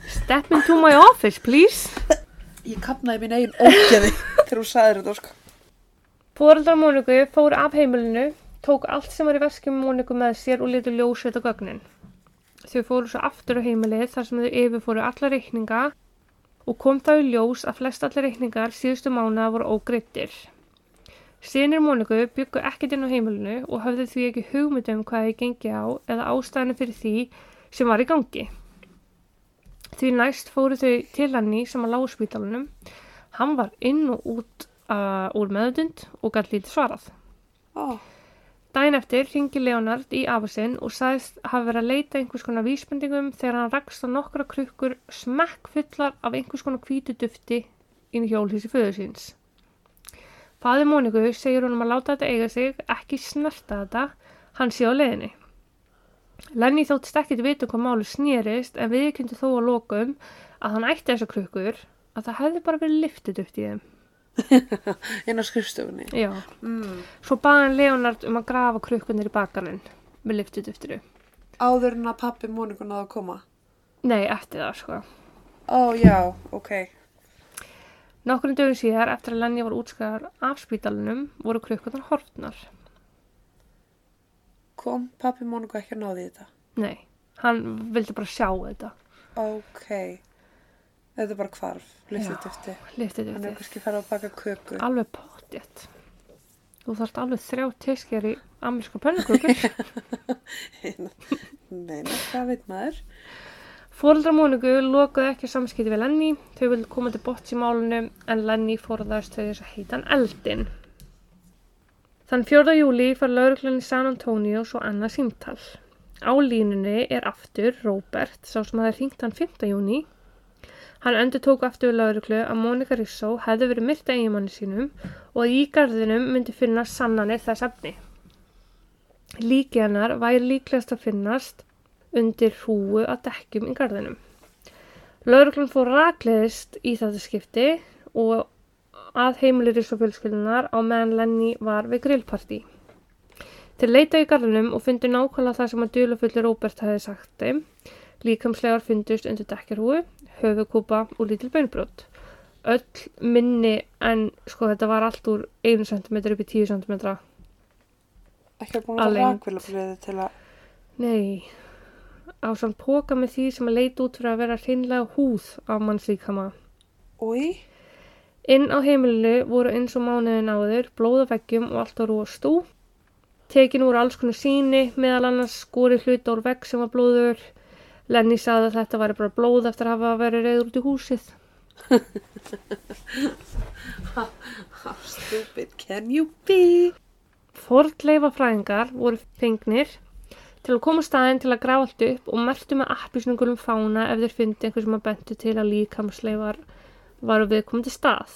Step into my office, please. Ég kapnaði mín einn ógeði þegar þú sagðir þetta, sko. Fóreldrar Móniku fóru af heimilinu, tók allt sem var í veskjum Móniku með sér og letu ljósveita gögnin. Þau fóru svo aftur á heimilið þar sem þau yfirfóru alla reikninga og kom þá í ljós að flest allir reikningar síðustu mánuða voru ógreittir. Sýnir Móniku byggu ekkert inn á heimilinu og höfðu því ekki hugmyndum hvað þið gengi á eða ástæðinu fyrir því sem var í gangi. Því næst fóru þau til henni sem að lág spítalunum. Hann var inn og út uh, úr meðutund og gætt lítið svarað. Ó, Dæin eftir ringi Leonard í afasinn og sagðist hafa verið að leita einhvers konar vísbendingum þegar hann rakst á nokkra krukkur smekkfullar af einhvers konar hvítu dufti inn í hjólhísi föðu síns. Faði Móniku segir honum að láta þetta eiga sig, ekki snerta þetta, hann sé á leiðinni. Lenny þóttist ekkert vita hvað máli snýrist en við kynntu þó að lokum að hann ætti þessar krukkur að það hefði bara verið liftið upp í þeim. inn á skrifstofunni. Já. Mm. Svo baði hann Leonard um að grafa krukkunir í bakaninn með liftið upp Áður en að pappi Móniku náðu að koma. Nei, eftir það sko. Ó, já, ok. Nokkrum dögum síðar eftir að Lenny var útskæðar af spítalunum voru krukkunar horfnar. Kom pappi Móniku ekki að náði þetta? Nei, hann vildi bara sjá þetta. Ok. Þetta er bara hvarf, liftið Já. dufti. Liftið Hann er upp kannski farið að baka köku. Alveg pottjett. Þú þarft alveg þrjá teskjar í ameríska pönnukökur. Nei, hvað veit maður? Fóreldrar Móniku lokuðu ekki samskipti við Lenny. Þau vildi koma til botts í málunum en Lenny fórðast þau þess að heita hann eldin. Þann 4. júli far lauruglun í San Antonio svo annað símtal. Á línunni er aftur Robert, sá sem hafði hringt hann 5. júni. Hann endur tók aftur við lauruglu að Monika Rissó hefði verið myrta eiginmanni sínum og að í garðinum myndi finna sannanir þess efni. Líki hennar væri líklegast að finnast undir hrúu að dekkjum í garðinum. Lauruglan fór rakleðist í þetta skipti og að heimilir Rissó fjölskyldunar á meðan Lenny var við grillpartí. Þeir leita í garðinum og fundu nákvæmlega það sem að dulafulli Róbert hefði sagt þeim. Líkamslegar fundust undir dekkjarhúu, höfukúpa og lítil beinbrot. Öll minni en sko þetta var allt úr 1 cm upp í 10 cm. Ekki að búin að Alveg. rakvélabliði til að... Nei, á samt póka með því sem að leita út fyrir að vera hreinlega húð á mannslíkama. Úi, Inn á heimilinu voru eins og mánuðin áður, blóð á veggjum og allt á rú og stú. Tekin úr alls konar síni, meðal annars skori hluta úr vegg sem var blóður. Lenny sagði að þetta væri bara blóð eftir að hafa verið reyður út í húsið. how stupid can you be? Fordleifa fræðingar voru fengnir til að koma staðinn til að grafa allt upp og mertu með appisningulum fána ef þeir fyndi einhver sem að bentu til að líkamsleifar varu viðkomandi stað.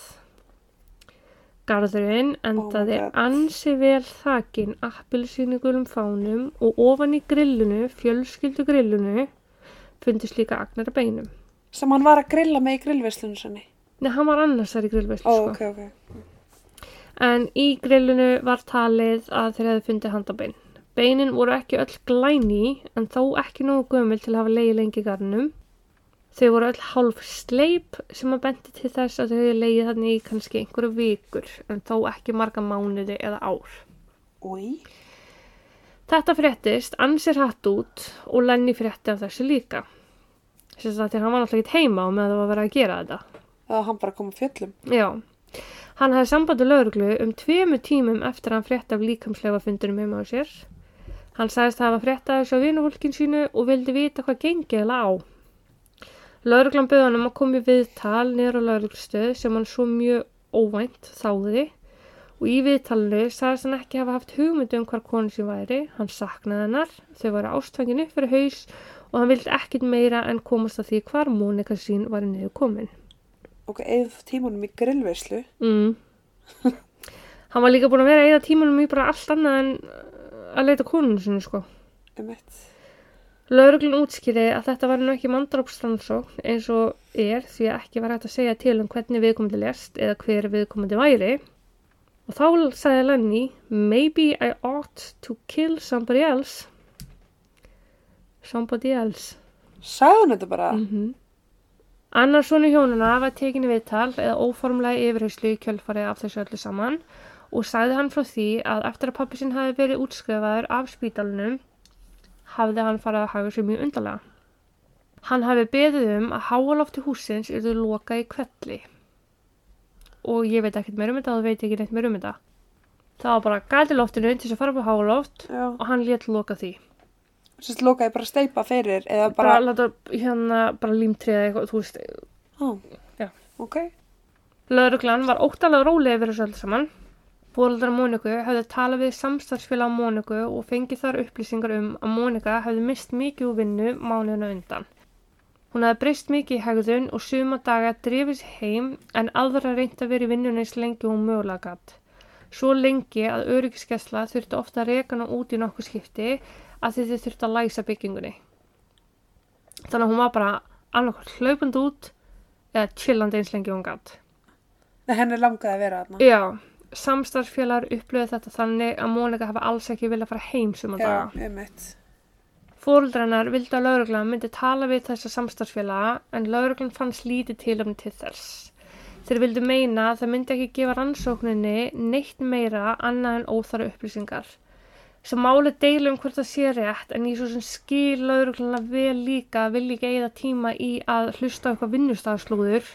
Garðurinn endaði God. ansi vel þakin appilsýningulum fánum og ofan í grillunu, fjölskyldu grillunu, fundist líka agnar að beinum. Sem hann var að grilla með í grillverslunum sinni. Nei, hann var annars þar í grillveislu, Ó, sko. ok, ok. En í grillinu var talið að þeir hefði fundið handabein. Beinin voru ekki öll glæni en þó ekki nógu gömul til að hafa leiði lengi í garnum. Þau voru öll hálf sleip sem að bendi til þess að þau hefði leiðið þannig í kannski einhverju vikur en þó ekki marga mánuði eða ár. Úi. Þetta fréttist ansir hatt út og Lenny frétti af þessu líka. Þess að hann var náttúrulega ekki heima og með það var að vera að gera þetta. Það hann bara kom á fjöllum. Já, hann hafði sambandi lauruglu um tveimu tímum eftir að hann frétti af líkamslega fundunum heima á sér. Hann sagðist að hafa fréttað þessu á vinuhólkin sínu og vildi vita hvað gengið eða á. Lauruglan bauð hann um að koma í viðtal niður á lauruglustöð sem hann svo mjög óvænt þáði og í viðtalinu sagðist hann ekki hafa haft hugmyndu um hvar konu sem væri, hann saknaði hennar, þau væri og hann vildi ekkit meira en komast að því hvar Mónika sín var niður komin. Ok, eða tímunum í grillveislu. Mm. hann var líka búin að vera eða tímanum í bara allt annað en uh, að leita konunu sinni sko. Eitt. Lauruglun útskýri að þetta var nú ekki mandrópsrannsókn eins og er því að ekki var hægt að segja til um hvernig viðkomandi lest eða hver viðkomandi væri. Og þá sagði Lenny, maybe I ought to kill somebody else. Somebody else. Hann þetta bara? Mm Annar svona hjónuna var tekinni viðtal eða óformlega yfirheyslu í kjölfarið af þessu öllu saman og sagði hann frá því að eftir að pappi sinn hafi verið útskrifaður af spítalunum hafði hann farið að hafa sér mjög undarlega. Hann hafi beðið um að háalofti húsins yrðu loka í kvelli og ég veit ekkert meir um þetta og þú veit ekki neitt meir um þetta. Það var bara gæti loftinu til þess að fara upp á háaloft Já. og hann létt loka því. Sérst lokaði bara steipa fyrir eða Bara, bara... láta hérna bara límtriða eitthvað, þú veist, Ó. Já. Ok. Lauruglan var óttalega rólega yfir þessu öll saman. Fóreldrar Móniku hefði talað við samstarfsfélag á Móniku og fengið þar upplýsingar um að Mónika hefði mist mikið úr vinnu mánuðina undan. Hún hefði breyst mikið í hegðun og suma daga drifið sér heim en aðra reyndi að vera í vinnunni eins lengi og mögulega gatt. Svo lengi að öryggiskesla þurfti ofta að reka hana út í nokkuð skipti að þið þurfti að læsa byggingunni. Þannig að hún var bara annarkvært hlaupandi út eða chillandi eins lengi hún gatt. Nei, henni langaði að vera þarna. Já, samstarfsfélagar upplöðu þetta þannig að Mónika hafa alls ekki viljað fara heim suma Já, daga. um. Fóruldrannar vildi að lauruglan myndi tala við þessa samstarfsfélaga en lauruglan fannst lítið tilöfni til þess. Þeir vildu meina að það myndi ekki gefa rannsókninni neitt meira annað en óþara upplýsingar. Svo máli deila um hvort það sé rétt en ég svo sem skil lauruglana vel líka vilja ekki eigða tíma í að hlusta eitthvað vinnustafslúður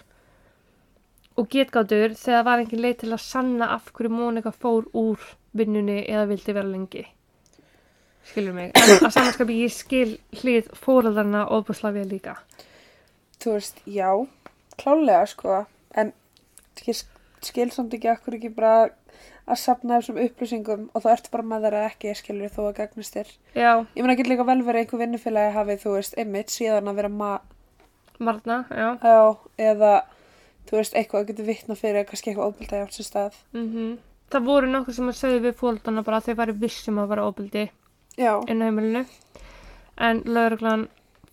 og getgátur þegar það var engin leið til að sanna af hverju Mónika fór úr vinnunni eða vildi vera lengi. Skilur mig. En að samanskapi ég skil hlið fóreldarna ofbúslega vel líka. Þú veist, já, klálega sko, en ég skil samt ekki akkur ekki bara að sapna þessum upplýsingum og þá ertu bara með þeirra ekki, skilur þó að gagnast þér. Já, Ég meina, get líka vel verið einhver vinnufélagi hafið, þú veist, einmitt síðan að vera ma... Marna, já. Já, eða, þú veist, eitthvað að getur vittna fyrir kannski eitthvað óbildið átt sér stað. Mm Það voru nokkuð sem að segja við fóreldarna bara að þau væri vissum að vera ofbildi Já, inn á heimilinu. En lauruglan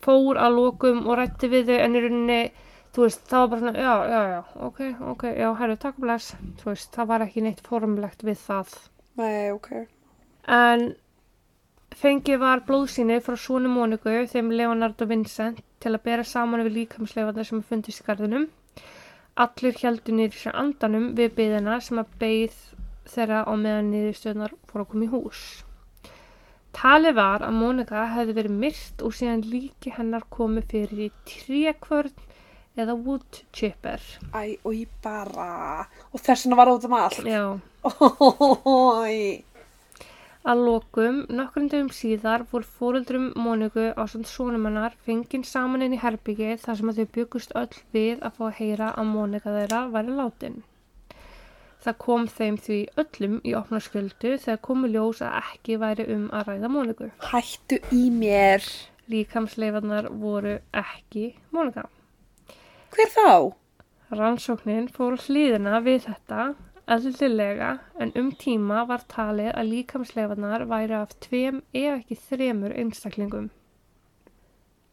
fór að lokum og rætti við þau en í rauninni, þú veist, það var bara svona, já, já, já, ok, ok, já, herru, takk og bless. Þú veist, það var ekki neitt formlegt við það. nei, ok. En fengið var blóðsýni frá svona Móniku, þeim Leonardo Vincent, til að bera saman við líkamsleifarnir sem fundist í garðinum. Allir heldur niður sér andanum við byðina sem að beið þeirra á meðan niðurstöðnar fór að koma í hús. Talið var að Mónika hefði verið myrt og síðan líki hennar komið fyrir í trékvörn eða wood chipper. Æ, og ég bara... Og þess vegna var út um allt. Já. Ói. Að lokum, nokkrum dögum síðar voru fóreldrum Móniku á samt sonum hennar fenginn saman inn í herbyggi þar sem að þau byggust öll við að fá að heyra að Mónika þeirra væri látin. Það kom þeim því öllum í opna sköldu þegar komu ljós að ekki væri um að ræða Móniku. Hættu í mér. Líkamsleifarnar voru ekki Mónika. Hver þá? Rannsóknin fór á hlýðina við þetta eðlilega en um tíma var talið að líkamsleifarnar væri af tveim ef ekki þremur einstaklingum.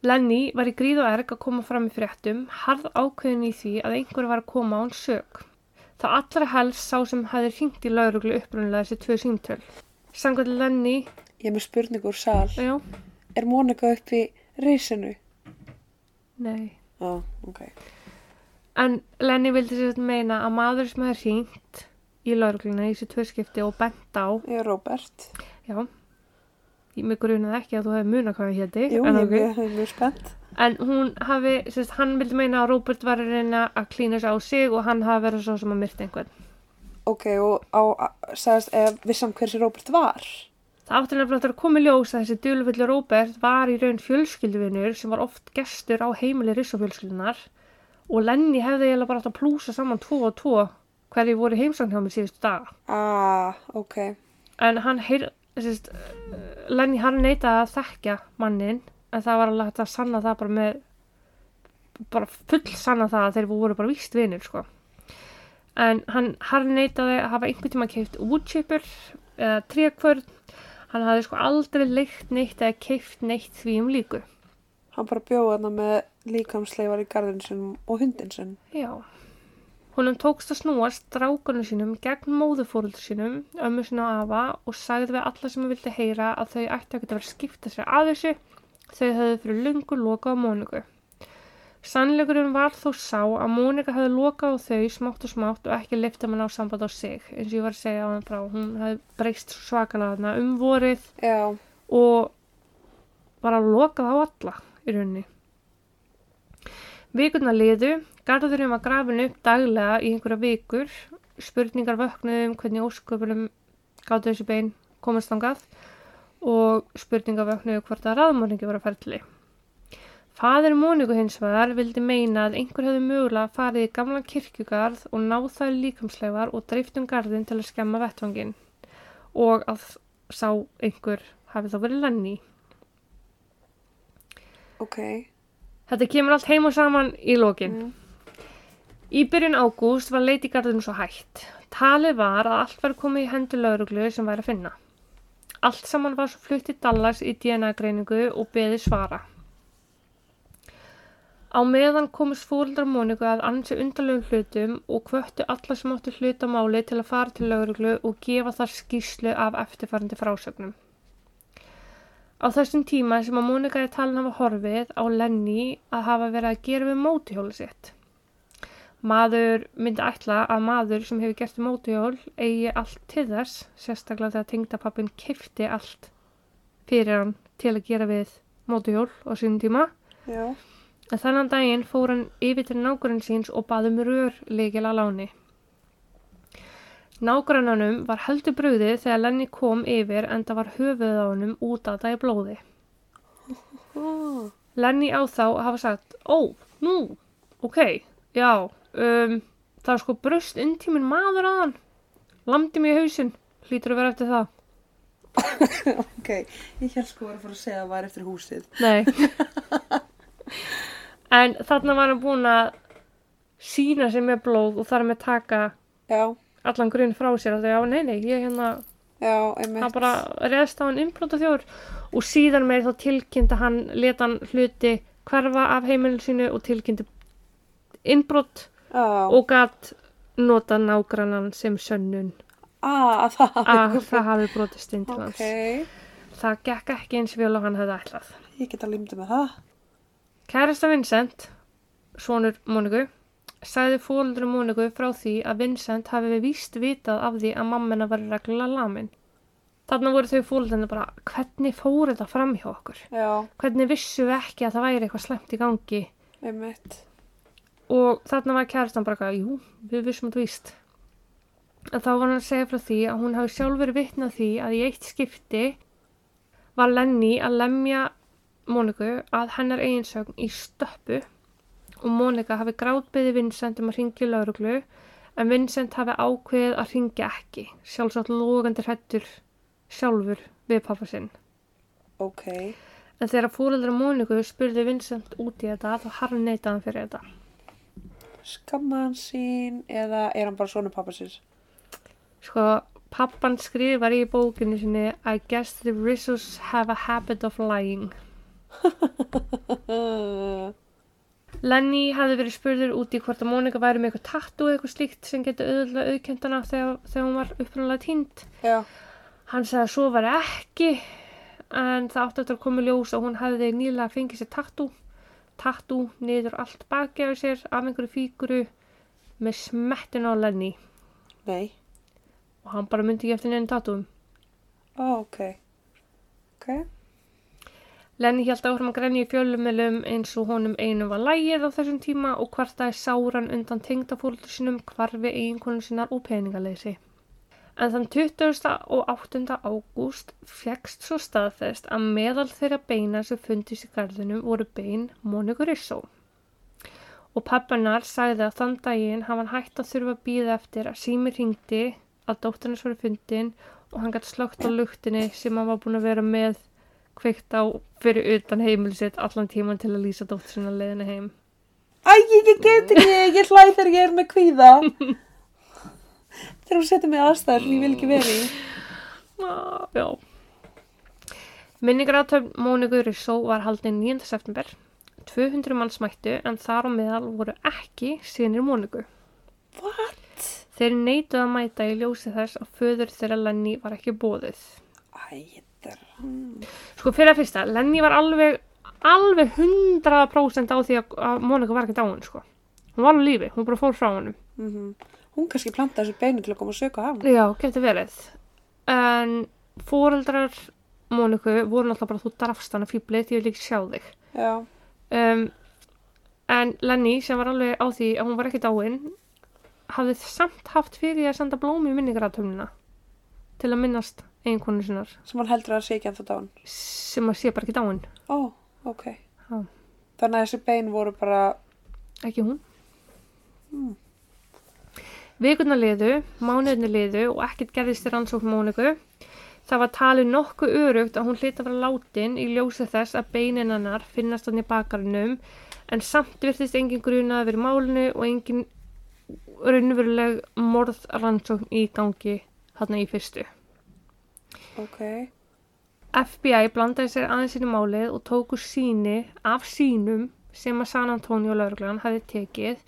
Lenny var í gríð og erg að koma fram í fréttum, harð ákveðin í því að einhver var að koma á hann sög. Það allra helst sá sem hefði hringt í lauruglu upprunnilega þessi tvö síntöl. Samkvæmt Lenny, Ég er með spurningu úr sal. já, Er Mónika upp í risinu? nei, Já, ok. En Lenny vildi sér meina að maður sem hefði hringt í laurugluna í þessu tvörskipti og bent á, Ég er Robert. já, ég mig grunaði ekki að þú hefði muna hvað ég héti, Jú, en, ég okay. ég er mjög spennt. en hún hafi, sérst, hann vildi meina að Robert var að reyna að klína sig á sig og hann hafi verið svo sem að myrta einhvern. Ok, og á, sagðist, ef vissam hversi Robert var. Það átti nefnilega að koma í ljós að þessi dulvöldu Robert var í raun fjölskylduvinur sem var oft gestur á heimili rissofjölskyldunar og Lenny hefði eiginlega bara átt að plúsa saman tvo og tvo hverju voru heimsang hjá mig síðustu daga. Ah, ok. En hann heyr, sérst, Lenny hann neitaði að þekkja mannin en það var alveg að sanna það bara með, bara full sanna það að þeir voru bara víst vinir, sko. En hann, hann neitaði að hafa einhvern tíma keift woodchipper eða trékvörn. Hann hafði sko aldrei leikt neitt eða keift neitt því um líku. Hann bara bjóði þarna með líkamsleifar í garðin sinum og hundin sinn. Já. Honum tókst að snúast drákunum sínum gegn móðufóruldur sínum, ömmu sinna og afa og sagði við alla sem vildi heyra að þau ætti að geta verið að skipta sér að þessu. Þau höfðu fyrir lungu lokað á Móniku. Sannleikurinn var þó sá að Mónika hefði lokað á þau smátt og smátt og ekki liftið mann á samband á sig. Eins og ég var að segja á hann frá, hún hefði breyst svakalega þarna um vorið Já, og bara lokað á alla í rauninni. Vikurna liðu, garðurinn var grafin upp daglega í einhverja vikur, spurningar vöknuðu um hvernig ósköpunum gáttu þessi bein komast þangað og spurningar vöknuðu hvort að raðmörningi var að ferli. Fadir Móniku hins vegar vildi meina að einhver hefði mögulega farið í gamlan kirkjugarð og náð það líkamslegar og dreift um garðin til að skemma vettvangin og að sá einhver hafi þá verið Lenny. ok. Þetta kemur allt heim og saman í lokin. Mm. Í byrjun ágúst var leit í garðinu svo hægt. Talið var að allt var komið í hendur lauruglu sem væri að finna. Allt saman var svo flutt í Dallas í DNA-greiningu og beði svara. Á meðan komist fóruldrar Móniku að ansi undarlegum hlutum og kvöttu alla sem áttu hluta máli til að fara til lauruglu og gefa þar skýslu af eftirfarandi frásögnum. Á þessum tíma sem að Mónika er talin hafa horfið á Lenny að hafa verið að gera við mótuhjóli sitt. Maður myndi ætla að maður sem hefur gert við mótuhjól eigi allt til þess, sérstaklega þegar tengdapappin kifti allt fyrir hann til að gera við mótuhjól á sínum tíma. Já, En þannig daginn fór hann yfir til nágrunn síns og baði um rörleikil að láni. Nágrannanum var heldur brugðið þegar Lenny kom yfir en það var höfuðið á honum út að það í blóði. Lenny á þá hafa sagt, ó, nú, ok, já, um, það er sko bröst intíminn maður að hann, lamdi mig í hausinn, hlýtur að vera eftir það. ok. Ég held sko að vera að fara að segja að það var eftir húsið. Nei. en þarna var hann búinn að sína sig með blóð og þar með taka Já, allan grunn frá sér. Og þau, já, nei, nei, ég hérna, hann bara reðst á hann innbrota þjóður og síðan meir þá tilkynnti hann, leta hann hluti hverfa af heimilinu sínu og tilkynnti innbrot Já, og gatt nota nágrannan sem sönnun. Ah, að það að það hafi brotist inn til hans. Ok, Það gekk ekki eins vel og hann hefði ætlað. ég get að limta með það. Kærasta Vincent, sonur Móniku, sagði fóldur Móniku frá því að Vincent hafi við víst vitað af því að mammina var reglulega lamin. Þarna voru þau fóldarnir bara, hvernig fór þetta fram hjá okkur? Já, Hvernig vissu við ekki að það væri eitthvað slemt í gangi? einmitt. Og þarna var kærastan bara, jú, við vissum þetta víst. En þá var hann að segja frá því að hún hafi sjálf verið vitnað því að í eitt skipti var Lenny að lemja Móniku að hennar eiginsögn í stöppu og Mónika hafi grátbyði Vincent um að ringja lauruglu en Vincent hafi ákveðið að ringja ekki, sjálfsagt logandi hrættur sjálfur við pappa sinn. Ok, En þegar fóreldra Móniku spurði Vincent út í þetta þá harf neitaði hann fyrir þetta. skamma hann sín eða er hann bara svona pappa sér? Sko, pappan skrifar í bókinu sinni I guess the Rissos have a habit of lying. Lenny hafði verið spurður út í hvort að Mónika væri með eitthvað tattu eða eitthvað slíkt sem getur auðvitað auðkjönd hana þegar, þegar hún var upprunalega tínt. Já, Hann sagði að svo var ekki en það átti eftir að koma ljós að hún hefði nýlega fengið sér tattu tattoo niður allt baki af sér af einhverju fíguru með smettin á Lenny Nei. og hann bara myndi ekki eftir neina tattooum. Ó, ok. Ok. Lenny held áfram að grenja í fjölumilum eins og honum einu var lægið á þessum tíma og kvartaði sáran undan tengdafóldur sinum hvarfi eiginkonu sinnar og peningaleysi. En þann 20. og 8. ágúst fegst svo staðfest að meðal þeirra beina sem fundist í garðinum voru bein Mónikur Rissó. Og pappanar sagði að þann daginn hafa hann hægt að þurfa að býða eftir að sími ringdi að dóttarnas voru fundin og hann gæti slögt á luktinni sem hann var búin að vera með kveikt á fyrir utan heimilisitt allan tíman til að lýsa dóttur sinna leiðina heim. Æ, ég, ég get ekki, ég hlæð þegar ég er með kvíða. Þegar hún setur mig aðstæður sem ég vil ekki. Ah, já. Minningaráttöfn Móniku Rissó var haldin 9. september. 200 manns mættu en þar á meðal voru ekki sinir Móniku. What? Þeir neituð að mæta í ljósi þess að föður þeirra Lenny var ekki bóðið. Æ. Sko fyrir að fyrsta, Lenny var alveg, alveg 100% á því að, að Mónika var ekki dáin, sko. Hún var á lífi, hún bara fór frá honum. Mm Hún kannski plantaði þessu beinu til að koma að söka hann. Já, getur verið. En fóreldrar Móniku voru náttúrulega bara þú darfst hana fýblið því ég vil ekki sjá þig. Já. Um, en Lenny sem var alveg á því að hún var ekki dáin hafði samt haft fyrir að senda blómi í minningratöfnina til að minnast eiginkonu sinnar Sem hann heldur að sé ekki ennþá dán. sem að sé bara ekki dáin. Ó, ok. Já. Þannig að þessi bein voru bara... Ekki hún. Mm. Vikurna liðu, mánuðinni liðu og ekkert gerðist í rannsókn Móniku. Það var talið nokkuð örugt að hún hlita að vera látin í ljósi þess að beinin hennar finnast hann í bakarnum en samt virtist engin gruna að vera í málinu og engin raunveruleg morð rannsókn í gangi hann í fyrstu. Ok. FBI blandaði sér aðeins inn í málið og tóku síni af sínum sem að San Antonio lauruglan hafi tekið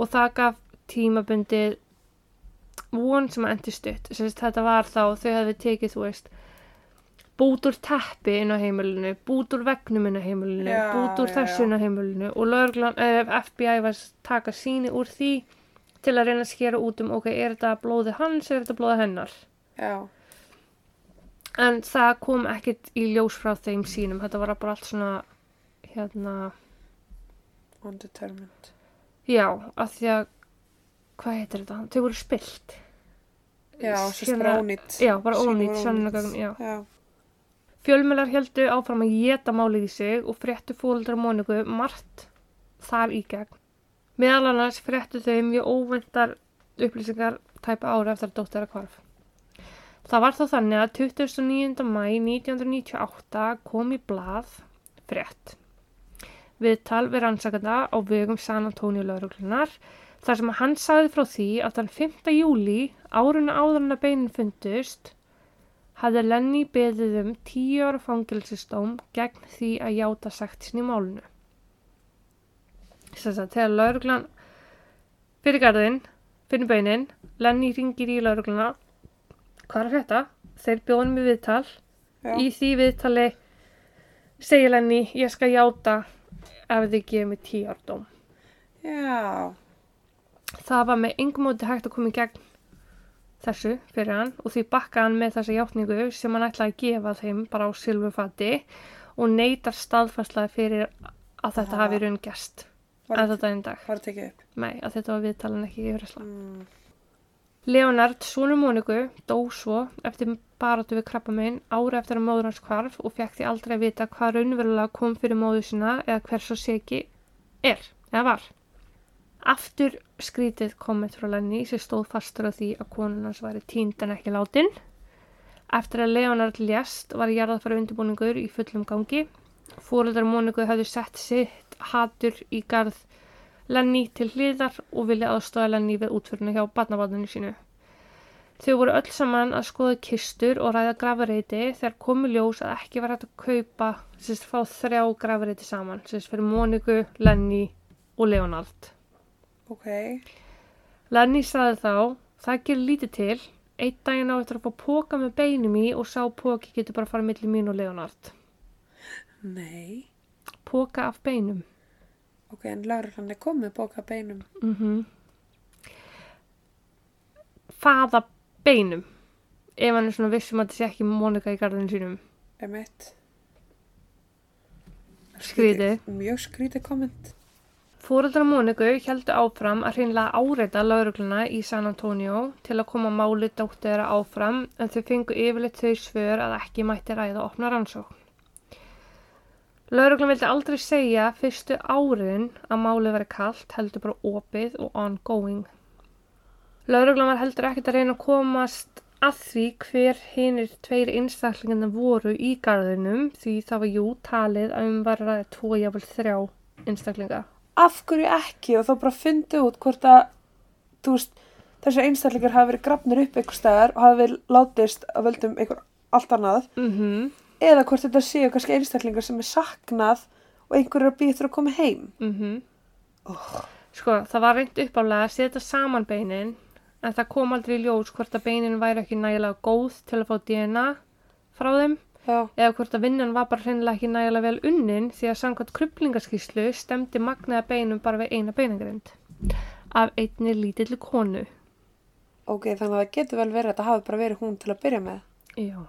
og það gaf tímabundið von sem að endi stutt. Þetta var þá, þau hafi tekið, þú veist, bút úr teppi inn á heimilinu, bút úr vegnum inn á heimilinu, Já, bút úr já, þessu inn á heimilinu og lauruglan, eh, FBI var að taka síni úr því til að reyna að skera út um, ok, er þetta blóði hans, er þetta blóði hennar? Já. En það kom ekkit í ljós frá þeim sínum. Þetta var bara allt svona, hérna, Undetermined. já, af því að, hvað heitir þetta? Þau voru spilt. Já, sérst bara ónýtt. Já, bara ónýtt, sönnunargögn, já. Já. Fjölmjölar heldu áfram að geta málið í sig og fréttu fóldra Móniku margt þar í gegn. Meðal annars fréttu þau mjög óvendar upplýsingar tæpa ára eftir að dóttir að hvarf. Það var þó þannig að 29. mæ 1998 kom í blað frétt. Viðtal við rannsakanda á vegum San Antonio lauruglunar þar sem hann sagði frá því að þann 5. júli áruna áður en að beinin fundust hafði Lenny beðið um tíu ára fangilsistóm gegn því að játa sagt sinni í málunu. Þess að þegar lauruglan fyrir garðinn, fyrir beinin, Lenny ringir í laurugluna, hvað er þetta? Þeir bjóðum í viðtal. Já. Í því viðtali segir Lenny, ég skal játa ef þið gefið mig tíu ára dóm. Já. Það var með yngum móti hægt að koma í gegn þessu fyrir hann og því bakkaði hann með þessa játningu sem hann ætlaði að gefa þeim bara á silfurfati og neytar staðfæslaði fyrir að þetta hafi raun gest en þetta einn dag. var þetta ekki upp? Nei, að þetta var viðtalin ekki yfirresla. Mm. Leonard, sonur Móniku, dó svo eftir baráttu við krabbamein ári eftir að móður hans hvarf og fekk því aldrei að vita hvað raunverulega kom fyrir móður sína eða hvers og seki er, eða var. Aftur skrítið komment frá Lenny sem stóð fastur á því að konun hans væri tínd en ekki látin. Eftir að Leonard lést var jarðafæra undirbúningur í fullum gangi. Fóreldrar Móniku hafðu sett sitt hatur í garð Lenny til hliðar og vilja aðstofa Lenny við útförinu hjá barnabarninu sínu. Þau voru öll saman að skoða kistur og ræða grafareiti þegar komu ljós að ekki var hægt að kaupa, sérst fá þrjá grafareiti saman, sérst fyrir Móniku, Lenny og Leonard. Ok. Lenny sagði þá, það gerir lítið til, einn daginn á eftir að fá póka með beinum í og sá póki getur bara að fara millir mín og Leonard. Nei. Póka af beinum. Ok, en lauruglan er komið bóka beinum. Mm Faða beinum. Ef hann er svona vissum að þetta sé ekki Mónika í garðinu sínum. Emitt. Skrítið. Mjög skrítið komment. Fóreldrar Móniku heldu áfram að hreinlega áreita laurugluna í San Antonio til að koma máli dóttu þeirra áfram en þau fengu yfirleitt þau svör að ekki mætti ræða opna rannsókn. Lauruglan vildi aldrei segja fyrstu árin að málið veri kallt heldur bara opið og ongoing. Lauruglan var heldur ekkert að reyna að komast að því hver hinir tveir einstaklingarna voru í garðinum því það var jú talið að um var að tvo jáfnvel þrjá einstaklinga. Af hverju ekki og þá bara fundið út hvort að, veist, þessi einstaklingar hafi verið grafnir upp einhver staðar og hafi verið látist að völdum einhver allt annað Mhm. Eða hvort þetta séu kannski einstaklingar sem er saknað og einhver er að býja þurfa að koma heim. Mhm. Sko, það var reynd uppálega að setja saman beinin en það kom aldrei í ljós hvort að beinin væri ekki nægilega góð til að fá DNA frá þeim Já, eða hvort að vinnan var bara hreinlega ekki nægilega vel unnin því að samkvæmt kruplingaskíslu stemdi magnaða beinum bara við eina beinagrind af einni lítilli konu. ok, þannig að það getur vel verið að þetta hafi bara verið hún til að byrja með. Já.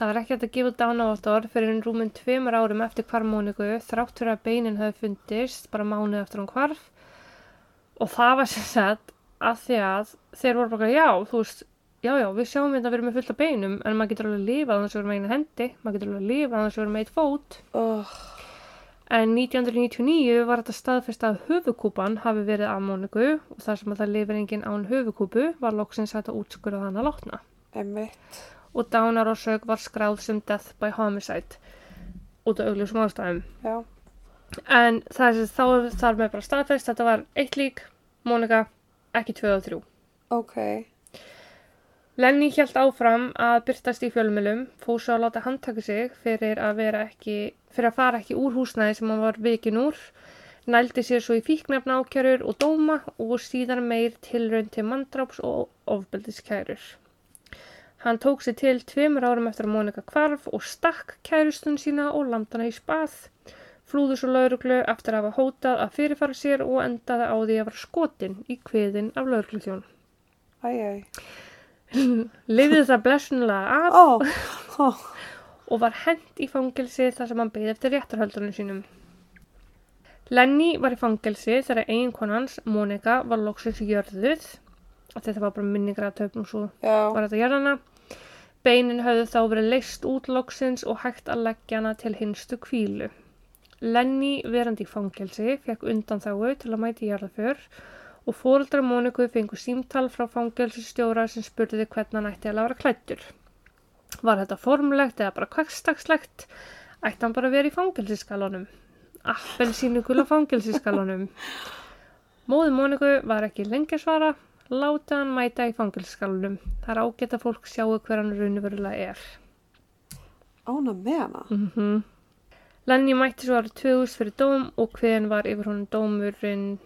Það var ekki hægt að gefa dánaváttor fyrir en rúmum tveimur árum eftir hvar Móniku þrátt fyrir að beinin hefði fundist bara mánuð eftir hún hvarf. Og það var sem sagt að því að þeir voru bara já, þú veist, já já, við sjáum þetta að við erum með fullt af beinum en maður getur alveg að lifa að þess að vera með eina hendi, maður getur alveg að lifa að þess að vera með eitt fót. Oh, en 1999 var þetta staðfest að höfukúpan hafi verið af Móniku og þar sem að það lifir enginn án höfukúpu var loksins að útskurða hana látna. Emitt. Og dánarórsök var skráð sem death by homicide út af augljósum ástæðum. Já, En það er þá þar með bara staðfest, þetta var eitt lík, Mónika, ekki tvö og þrjú. ok. Lenny hjælt áfram að byrtast í fjölmjölum, fór svo að láta handtaka sig fyrir að, vera ekki, fyrir að fara ekki úr húsnæði sem hann var vikin úr, nældi sér svo í fíknefna ákjörur og dóma og síðan meir tilraun til mandráps og ofbeldiskærur. Hann tók sér til tveimur árum eftir að Mónika kvarf og stakk kærustun sína og landana í spað, flúðu svo lauruglu eftir að hafa hótað að fyrirfara sér og endaði á því að vera skotin í kviðin af laurugluþjón. Æjæj. Lifði það blessunlega af Ó, ó, og var hent í fangelsi þar sem hann beði eftir réttarhöldunum sínum. Lenny var í fangelsi þegar eiginkonans, Mónika, var loksins jörðuð þetta var bara minningratöfn og svo já, var þetta jörðana. Beinin höfðu þá verið leist út loksins og hægt að leggja hana til hinstu kvílu. Lenny, verandi í fangelsi, fekk undan þáu til að mæti jarðaför og fóreldrar Móniku fengu símtal frá fangelsistjóra sem spurði hvernig hann ætti að vera klættur. Var þetta formlegt eða bara hversdagslegt? Ætti hann bara að vera í fangelsiskalunum? Appelsínu gula fangelsiskalunum? Móði Móniku var ekki lengi að svara, láta hann mæta í fangelsiskalunum. Það er ágætt að fólk sjáu hver hann raunverulega er. ána með hana. Mm Lenny mætti svo árið 2000 fyrir dóm og hven var yfir honum dómurinn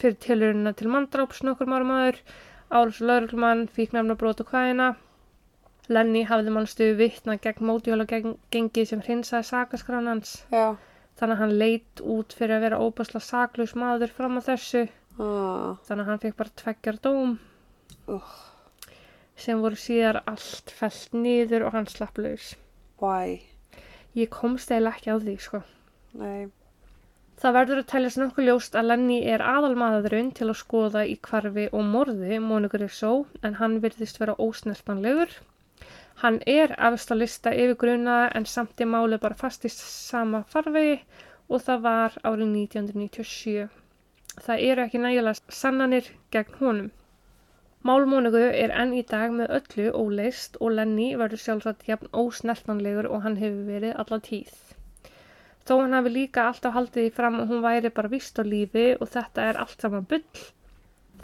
fyrir tilurina til manndráps nokkur árum aður, áls og lauruglumann, fíknefna brot og hvaðina. Lenny hafði mannstu vittna gegn mótjóla gengi sem hreinsaði sakaskránans, já. þannig að hann leit út fyrir að vera óbærsla saklaus maður fram á þessu, Ah, þannig að hann fekk bara tveggjar dóm uh, sem voru síðar allt fellt niður og hann slapp laus. why? Ég komst eiginlega ekki á því, sko. Nei, Það verður að teljast nokkuð ljóst að Lenny er aðalmaðurinn til að skoða í kvarfi og morði Mónikur Rissó en hann virðist vera ósnertanlegur. Hann er efst á lista yfir gruna en samt í máli bara fast í sama farvegi og það var árið 1997. Það eru ekki nægilega sannanir gegn honum. Mál Móniku er enn í dag með öllu óleist og Lenny verður sjálfsagt jafn ósnertanlegur og hann hefur verið alla tíð. Þó hann hafi líka alltaf haldið því fram að hún væri bara vist á lífi og þetta er allt saman bull.